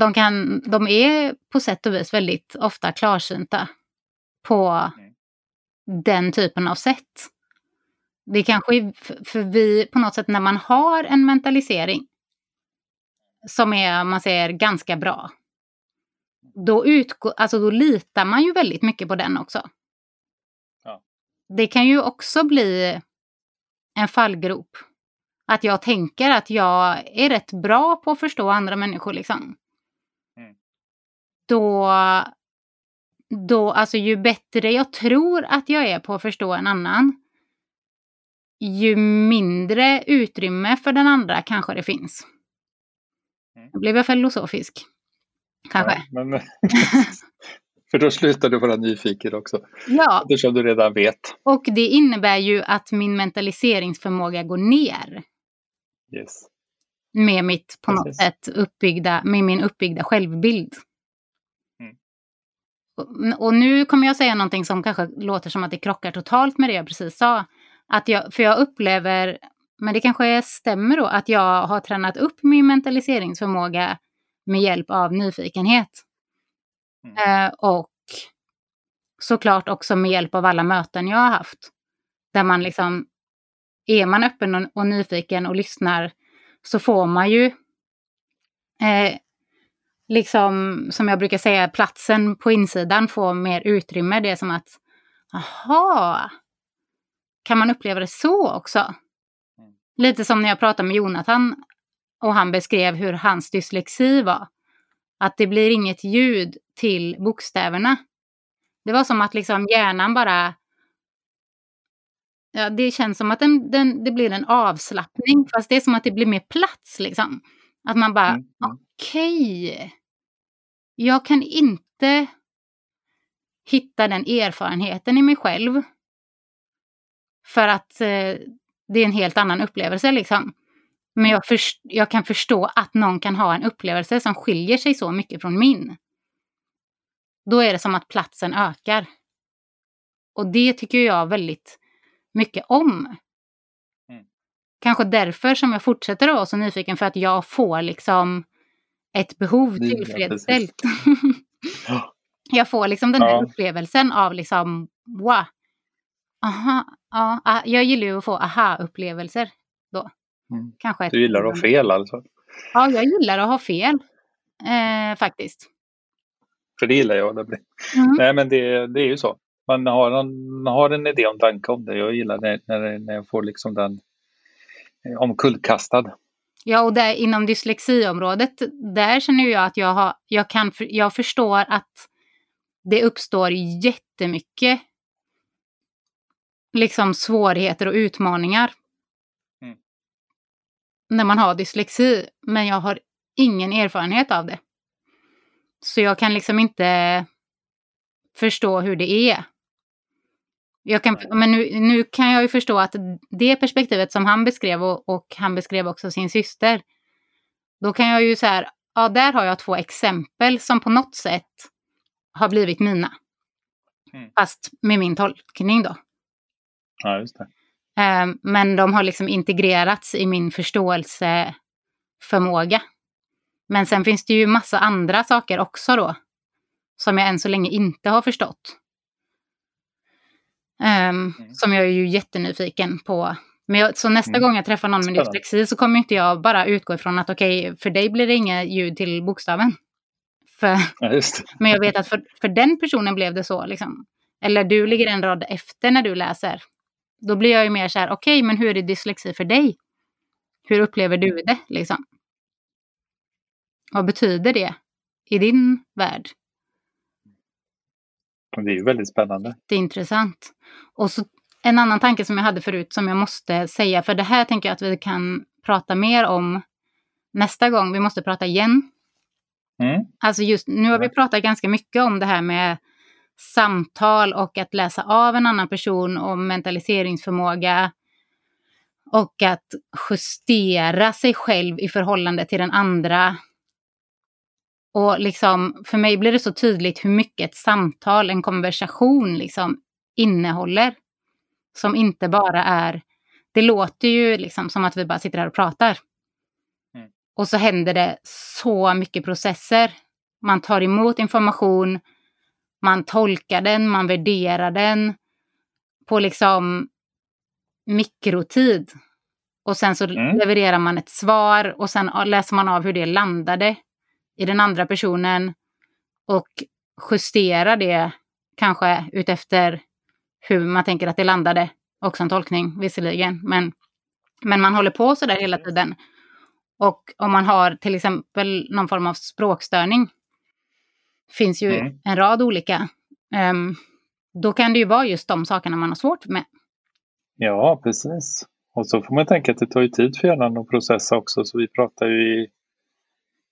de, kan, de är på sätt och vis väldigt ofta klarsynta på mm. den typen av sätt. Det kanske för vi på något sätt när man har en mentalisering som är, man säger, ganska bra. Då, utgår, alltså då litar man ju väldigt mycket på den också. Ja. Det kan ju också bli en fallgrop. Att jag tänker att jag är rätt bra på att förstå andra människor liksom då, då, alltså ju bättre jag tror att jag är på att förstå en annan, ju mindre utrymme för den andra kanske det finns. Mm. Nu blev jag filosofisk. Kanske. Ja, men, för då slutar du vara nyfiken också. Ja. Eftersom du redan vet. Och det innebär ju att min mentaliseringsförmåga går ner. Yes. Med mitt på något sätt uppbyggda, med min uppbyggda självbild. Och nu kommer jag säga någonting som kanske låter som att det krockar totalt med det jag precis sa. Att jag, för jag upplever, men det kanske stämmer då, att jag har tränat upp min mentaliseringsförmåga med hjälp av nyfikenhet. Mm. Eh, och såklart också med hjälp av alla möten jag har haft. Där man liksom, är man öppen och, och nyfiken och lyssnar så får man ju eh, liksom, som jag brukar säga, platsen på insidan får mer utrymme. Det är som att, aha, kan man uppleva det så också? Mm. Lite som när jag pratade med Jonathan och han beskrev hur hans dyslexi var. Att det blir inget ljud till bokstäverna. Det var som att liksom hjärnan bara... Ja, det känns som att den, den, det blir en avslappning, fast det är som att det blir mer plats. Liksom. Att man bara, mm. okej. Okay. Jag kan inte hitta den erfarenheten i mig själv. För att eh, det är en helt annan upplevelse liksom. Men jag, först, jag kan förstå att någon kan ha en upplevelse som skiljer sig så mycket från min. Då är det som att platsen ökar. Och det tycker jag väldigt mycket om. Kanske därför som jag fortsätter att vara så nyfiken, för att jag får liksom ett behov tillfredsställt. Ja, jag får liksom den här ja. upplevelsen av liksom, wow. Aha, ja, ah, jag gillar ju att få aha-upplevelser då. Mm. Kanske du gillar att ha fel alltså? Ja, jag gillar att ha fel. Eh, faktiskt. För det gillar jag. Det blir. Mm. Nej, men det, det är ju så. Man har, man har en idé om tanke om det. Jag gillar det när, när jag får liksom den Eh, omkullkastad. Ja, och där, inom dyslexiområdet, där känner jag att jag, har, jag, kan, jag förstår att det uppstår jättemycket liksom svårigheter och utmaningar. Mm. När man har dyslexi, men jag har ingen erfarenhet av det. Så jag kan liksom inte förstå hur det är. Jag kan, men nu, nu kan jag ju förstå att det perspektivet som han beskrev och, och, han beskrev också sin syster. Då kan jag ju så här, ja där har jag två exempel som på något sätt har blivit mina. Mm. Fast med min tolkning då. Ja, just det. Um, men de har liksom integrerats i min förståelseförmåga. Men sen finns det ju massa andra saker också då. som jag än så länge inte har förstått. Um, mm. Som jag är ju jättenyfiken på. Men jag, så nästa mm. gång jag träffar någon med dyslexi så kommer inte jag bara utgå ifrån att okej, okay, för dig blir det inget ljud till bokstaven. För, ja, men jag vet att för, för den personen blev det så. Liksom. Eller du ligger en rad efter när du läser. Då blir jag ju mer så här, okej, okay, men hur är dyslexi för dig? Hur upplever du det? Liksom? Vad betyder det i din värld? Det är ju väldigt spännande. Det är intressant. Och så en annan tanke som jag hade förut som jag måste säga, för det här tänker jag att vi kan prata mer om nästa gång. Vi måste prata igen. Mm. Alltså just nu har vi pratat ganska mycket om det här med samtal och att läsa av en annan person och mentaliseringsförmåga. Och att justera sig själv i förhållande till den andra. Och liksom, för mig blir det så tydligt hur mycket ett samtal, en konversation liksom innehåller. Som inte bara är, det låter ju liksom som att vi bara sitter här och pratar. Mm. Och så händer det så mycket processer. Man tar emot information, man tolkar den, man värderar den på liksom mikrotid. Och sen så mm. levererar man ett svar och sen läser man av hur det landade i den andra personen och justerar det kanske utefter hur man tänker att det landade. Också en tolkning visserligen, men, men man håller på så där hela tiden. Och om man har till exempel någon form av språkstörning, finns ju mm. en rad olika, um, då kan det ju vara just de sakerna man har svårt med. Ja, precis. Och så får man tänka att det tar ju tid för hjärnan att processa också, så vi pratar ju i,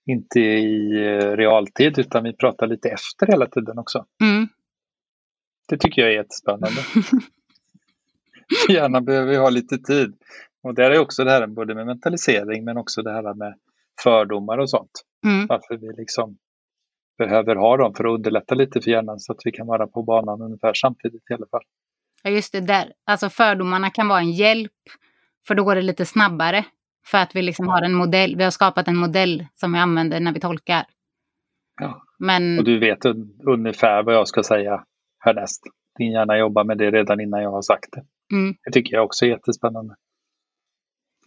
inte i eh, realtid utan vi pratar lite efter hela tiden också. Mm. Det tycker jag är jättespännande. Hjärnan behöver ha lite tid. Och där är också det här både med mentalisering men också det här med fördomar och sånt. Mm. Varför vi liksom behöver ha dem för att underlätta lite för hjärnan så att vi kan vara på banan ungefär samtidigt i alla fall. Ja, just det där. Alltså fördomarna kan vara en hjälp för då går det lite snabbare. För att vi liksom har en modell, vi har skapat en modell som vi använder när vi tolkar. Ja. Men... Och du vet ungefär vad jag ska säga härnäst. Din hjärna jobbar med det redan innan jag har sagt det. Mm. Det tycker jag också är jättespännande.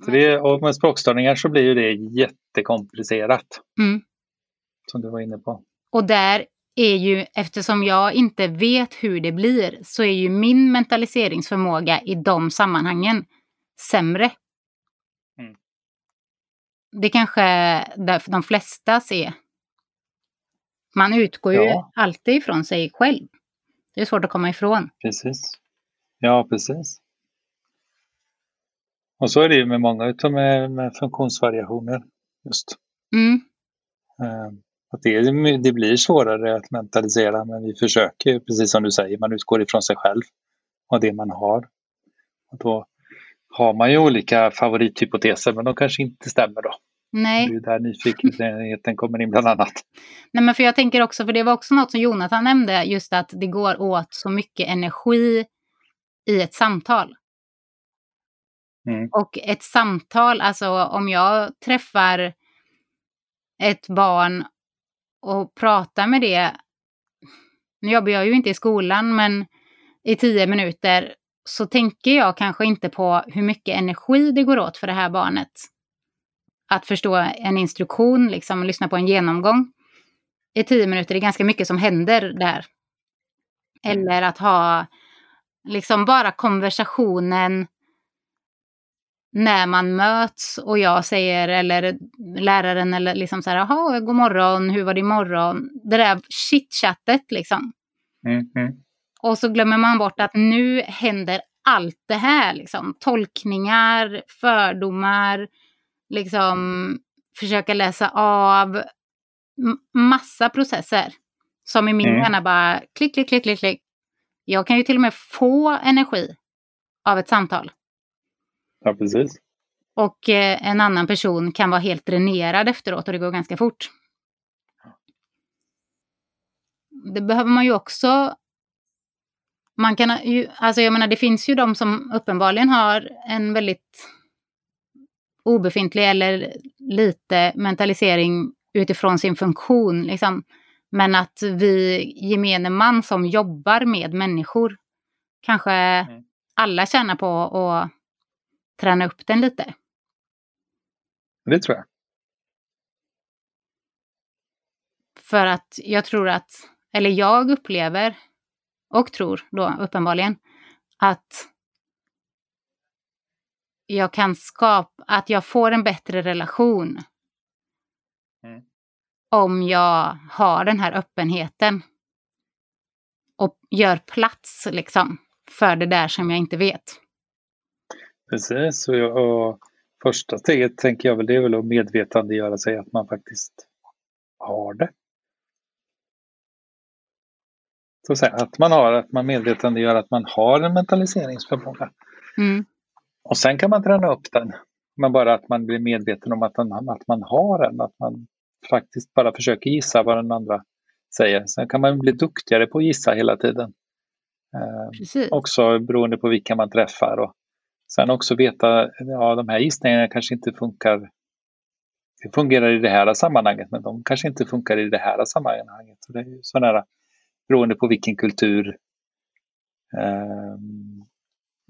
Så det, och med språkstörningar så blir ju det jättekomplicerat. Mm. Som du var inne på. Och där är ju, eftersom jag inte vet hur det blir, så är ju min mentaliseringsförmåga i de sammanhangen sämre. Det kanske därför de flesta ser. Man utgår ju ja. alltid ifrån sig själv. Det är svårt att komma ifrån. Precis. Ja, precis. Och så är det ju med många utav med, med funktionsvariationer. Just. Mm. Um, att det, det blir svårare att mentalisera men vi försöker, precis som du säger, man utgår ifrån sig själv och det man har. Och då har man ju olika favorithypoteser men de kanske inte stämmer då. Nej. Det är där nyfikenheten kommer in bland annat. Nej, men för jag tänker också, för det var också något som Jonathan nämnde, just att det går åt så mycket energi i ett samtal. Mm. Och ett samtal, alltså om jag träffar ett barn och pratar med det, nu jobbar jag ju inte i skolan, men i tio minuter så tänker jag kanske inte på hur mycket energi det går åt för det här barnet att förstå en instruktion, liksom lyssna på en genomgång i tio minuter. Det är ganska mycket som händer där. Eller att ha liksom bara konversationen när man möts och jag säger, eller läraren, eller liksom så här, jaha, god morgon, hur var det imorgon? Det där chitchattet liksom. Mm, mm. Och så glömmer man bort att nu händer allt det här, liksom. Tolkningar, fördomar, liksom försöka läsa av massa processer. Som i min mm. hjärna bara klick, klick, klick, klick, klick. Jag kan ju till och med få energi av ett samtal. Ja, precis. Och eh, en annan person kan vara helt dränerad efteråt och det går ganska fort. Det behöver man ju också... Man kan ju, alltså jag menar det finns ju de som uppenbarligen har en väldigt obefintlig eller lite mentalisering utifrån sin funktion. Liksom. Men att vi gemene man som jobbar med människor kanske mm. alla tjänar på att träna upp den lite. Det tror jag. För att jag tror att, eller jag upplever och tror då uppenbarligen att jag kan skapa, att jag får en bättre relation. Mm. Om jag har den här öppenheten. Och gör plats liksom för det där som jag inte vet. Precis, och, jag, och första steget tänker jag väl det är väl att medvetandegöra sig att man faktiskt har det. Så att, säga, att man har, att man medvetandegör att man har en mentaliseringsförmåga. Mm. Och sen kan man träna upp den. Men bara att man blir medveten om att, den, att man har den, att man faktiskt bara försöker gissa vad den andra säger. Sen kan man bli duktigare på att gissa hela tiden. Eh, också beroende på vilka man träffar. Och sen också veta, ja de här gissningarna kanske inte funkar. Det fungerar i det här sammanhanget men de kanske inte funkar i det här sammanhanget. Så det är sådana beroende på vilken kultur eh,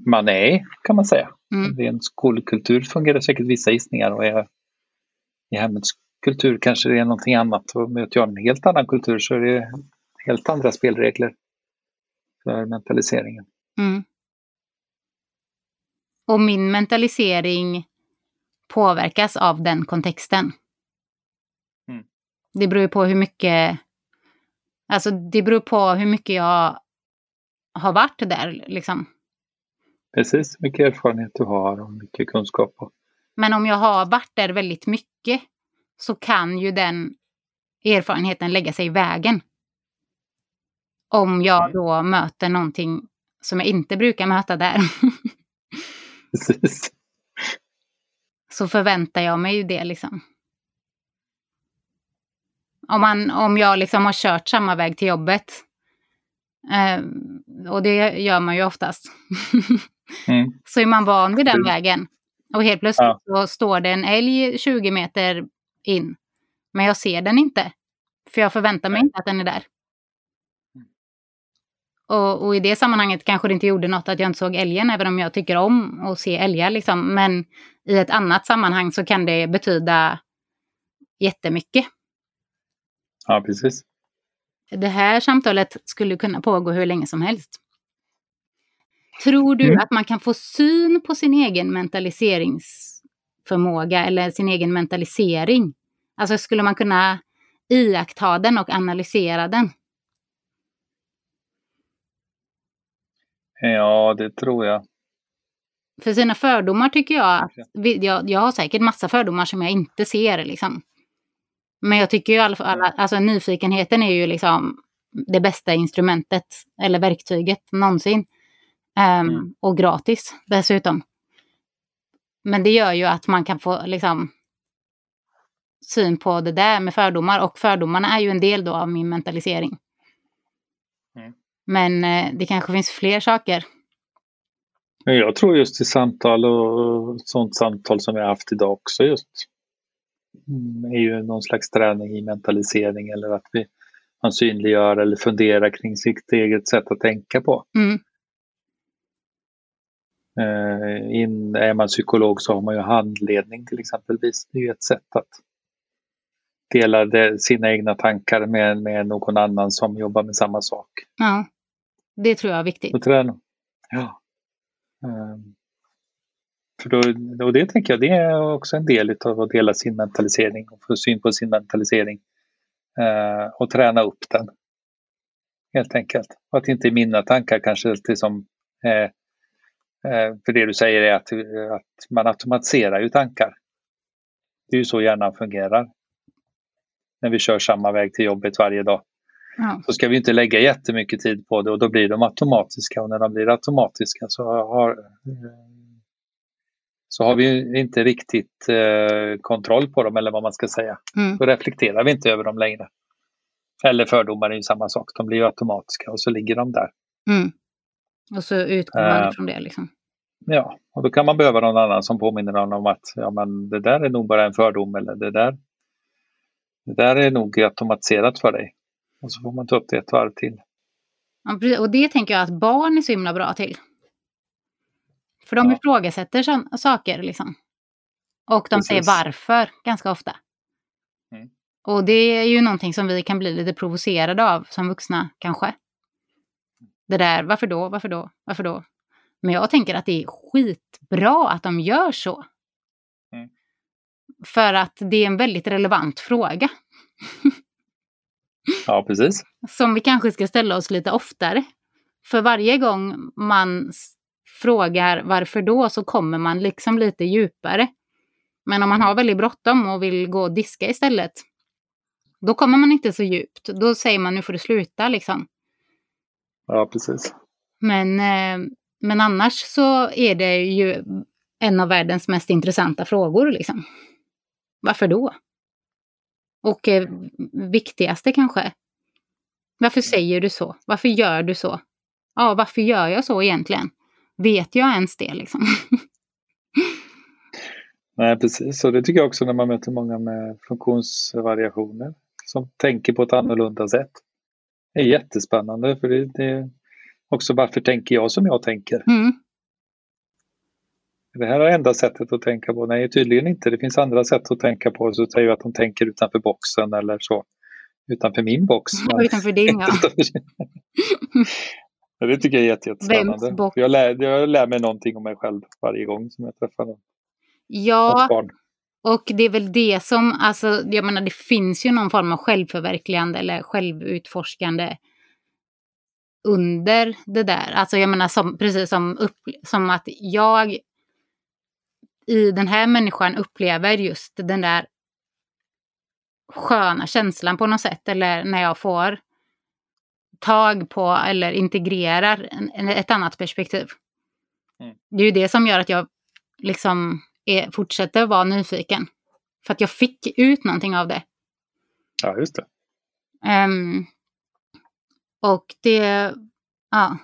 man är kan man säga. Mm. Ren skolkultur fungerar säkert vissa gissningar och är, i hemmets kultur kanske det är någonting annat. Och möter jag en helt annan kultur så är det helt andra spelregler för mentaliseringen. Mm. Och min mentalisering påverkas av den kontexten. Mm. Det beror på hur mycket Alltså det beror på hur mycket jag har varit där liksom. Precis, mycket erfarenhet du har och mycket kunskap. Men om jag har varit där väldigt mycket så kan ju den erfarenheten lägga sig i vägen. Om jag mm. då möter någonting som jag inte brukar möta där. Precis. Så förväntar jag mig ju det liksom. Om, man, om jag liksom har kört samma väg till jobbet. Eh, och det gör man ju oftast. mm. Så är man van vid den vägen. Och helt plötsligt ja. så står det en älg 20 meter in. Men jag ser den inte. För jag förväntar mig Nej. inte att den är där. Och, och, i det sammanhanget kanske det inte gjorde något att jag inte såg älgen, även om jag tycker om att se älgar. Liksom. Men i ett annat sammanhang så kan det betyda jättemycket. Ja, precis. Det här samtalet skulle kunna pågå hur länge som helst. Tror du mm. att man kan få syn på sin egen mentaliseringsförmåga eller sin egen mentalisering? Alltså skulle man kunna iaktta den och analysera den? Ja, det tror jag. För sina fördomar tycker jag att jag, jag har säkert massa fördomar som jag inte ser liksom. Men jag tycker ju i alla fall, alltså nyfikenheten är ju liksom det bästa instrumentet eller verktyget någonsin. Um, mm. Och gratis dessutom. Men det gör ju att man kan få liksom syn på det där med fördomar och fördomarna är ju en del då av min mentalisering. Mm. Men eh, det kanske finns fler saker. Jag tror just i samtal och sånt samtal som vi har haft idag också just Mm, är ju någon slags träning i mentalisering eller att vi, man synliggör eller funderar kring sitt eget sätt att tänka på. Mm. Uh, in, är man psykolog så har man ju handledning till exempelvis. Det är ju ett sätt att dela det, sina egna tankar med, med någon annan som jobbar med samma sak. Ja, det tror jag är viktigt. Och träna. Ja. Um, för då, och det tänker jag, det är också en del av att dela sin mentalisering och få syn på sin mentalisering. Eh, och träna upp den. Helt enkelt. Och att inte mina tankar kanske alltid som eh, för det du säger är att, att man automatiserar ju tankar. Det är ju så hjärnan fungerar. När vi kör samma väg till jobbet varje dag. Ja. Så ska vi inte lägga jättemycket tid på det och då blir de automatiska och när de blir automatiska så har så har vi inte riktigt eh, kontroll på dem eller vad man ska säga. Mm. Då reflekterar vi inte över dem längre. Eller fördomar är ju samma sak, de blir automatiska och så ligger de där. Mm. Och så utgår man uh, från det liksom. Ja, och då kan man behöva någon annan som påminner om att ja, men det där är nog bara en fördom eller det där, det där är nog automatiserat för dig. Och så får man ta upp det ett varv till. Ja, och det tänker jag att barn är så himla bra till. För de ja. ifrågasätter saker liksom. Och de Precis. säger varför ganska ofta. Mm. Och det är ju någonting som vi kan bli lite provocerade av som vuxna kanske. Det där, varför då, varför då, varför då? Men jag tänker att det är skitbra att de gör så. Mm. För att det är en väldigt relevant fråga. ja, precis. Som vi kanske ska ställa oss lite oftare. För varje gång man frågar varför då så kommer man liksom lite djupare. Men om man har väldigt bråttom och vill gå och diska istället, då kommer man inte så djupt. Då säger man nu får du sluta liksom. Ja, precis. Men, eh, men annars så är det ju en av världens mest intressanta frågor liksom. Varför då? Och eh, viktigaste kanske. Varför säger du så? Varför gör du så? Ja, varför gör jag så egentligen? Vet jag ens det liksom? Nej, precis. Och det tycker jag också när man möter många med funktionsvariationer som tänker på ett annorlunda sätt. Det är jättespännande för det, det är också varför tänker jag som jag tänker? Mm. Det här är enda sättet att tänka på. Nej, tydligen inte. Det finns andra sätt att tänka på. Så säger jag att de tänker utanför boxen eller så. Utanför min box. Ja, utanför din, ja. det tycker jag är jättespännande. Jag lär, jag lär mig någonting om mig själv varje gång som jag träffar någon. Ja, och det är väl det som, alltså, jag menar det finns ju någon form av självförverkligande eller självutforskande under det där. Alltså jag menar som, precis som, upp, som att jag i den här människan upplever just den där sköna känslan på något sätt. Eller när jag får tag på eller integrerar en, ett annat perspektiv. Mm. Det är ju det som gör att jag liksom är, fortsätter vara nyfiken. För att jag fick ut någonting av det. Ja, just det. Um, och det, ja.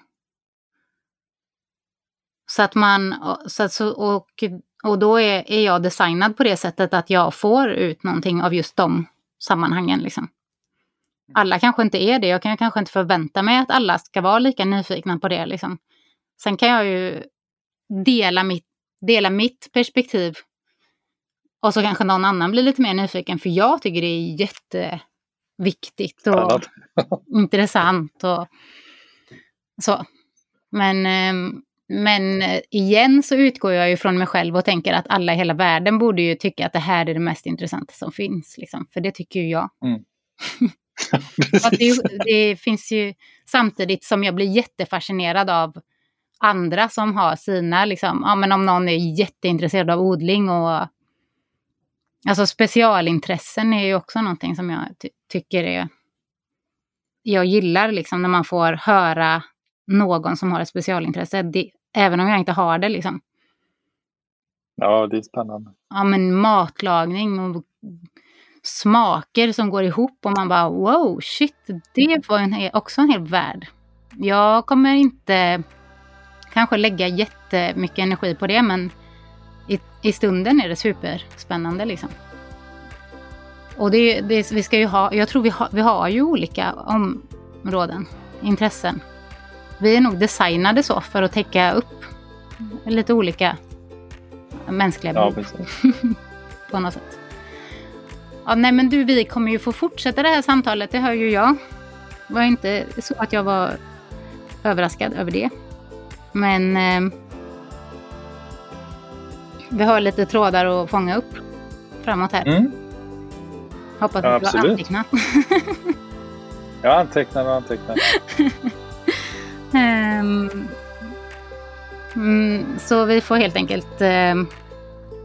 Så att man, så att, och, och då är, är jag designad på det sättet att jag får ut någonting av just de sammanhangen. Liksom. Alla kanske inte är det. Jag kan kanske inte förvänta mig att alla ska vara lika nyfikna på det. Liksom. Sen kan jag ju dela mitt dela mitt perspektiv. Och så kanske någon annan blir lite mer nyfiken, för jag tycker det är jätteviktigt och intressant och så. Men, ehm, men igen så utgår jag ju från mig själv och tänker att alla i hela världen borde ju tycka att det här är det mest intressanta som finns. Liksom. För det tycker ju jag. Mm. det, det, finns ju samtidigt som jag blir jättefascinerad av andra som har sina, liksom, ja men om någon är jätteintresserad av odling och Alltså specialintressen är ju också någonting som jag ty tycker är... Jag gillar liksom när man får höra någon som har ett specialintresse, det, även om jag inte har det liksom. Ja, det är spännande. Ja, men matlagning och smaker som går ihop och man bara wow, shit, det var en, också en hel värld. Jag kommer inte kanske lägga jättemycket energi på det men i, i stunden är det superspännande liksom. Och det, det, vi ska ju ha, jag tror vi, ha, vi har ju olika områden, intressen. Vi är nog designade så för att täcka upp lite olika mänskliga behov. Ja, på något sätt. Ja, nej men du, vi kommer ju få fortsätta det här samtalet, det hör ju jag. Det var inte så att jag var överraskad över det. Men eh, vi har lite trådar att fånga upp framåt här. Mm. Hoppas att du har antecknat. jag antecknar och antecknar. um, mm, så vi får helt enkelt uh,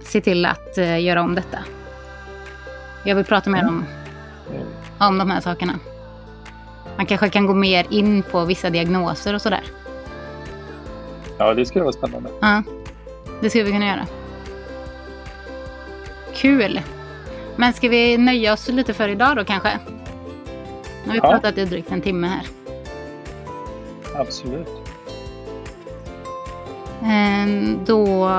se till att uh, göra om detta. Jag vill prata mer om, om de här sakerna. Man kanske kan gå mer in på vissa diagnoser och sådär. Ja, det skulle vara spännande. Ja, det skulle vi kunna göra. Kul! Men ska vi nöja oss lite för idag då kanske? Nu har vi ja. pratat i drygt en timme här. Absolut. Ehm, då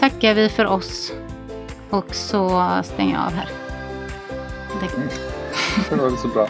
tackar vi för oss och så stänger jag av här. Det, Det var så bra.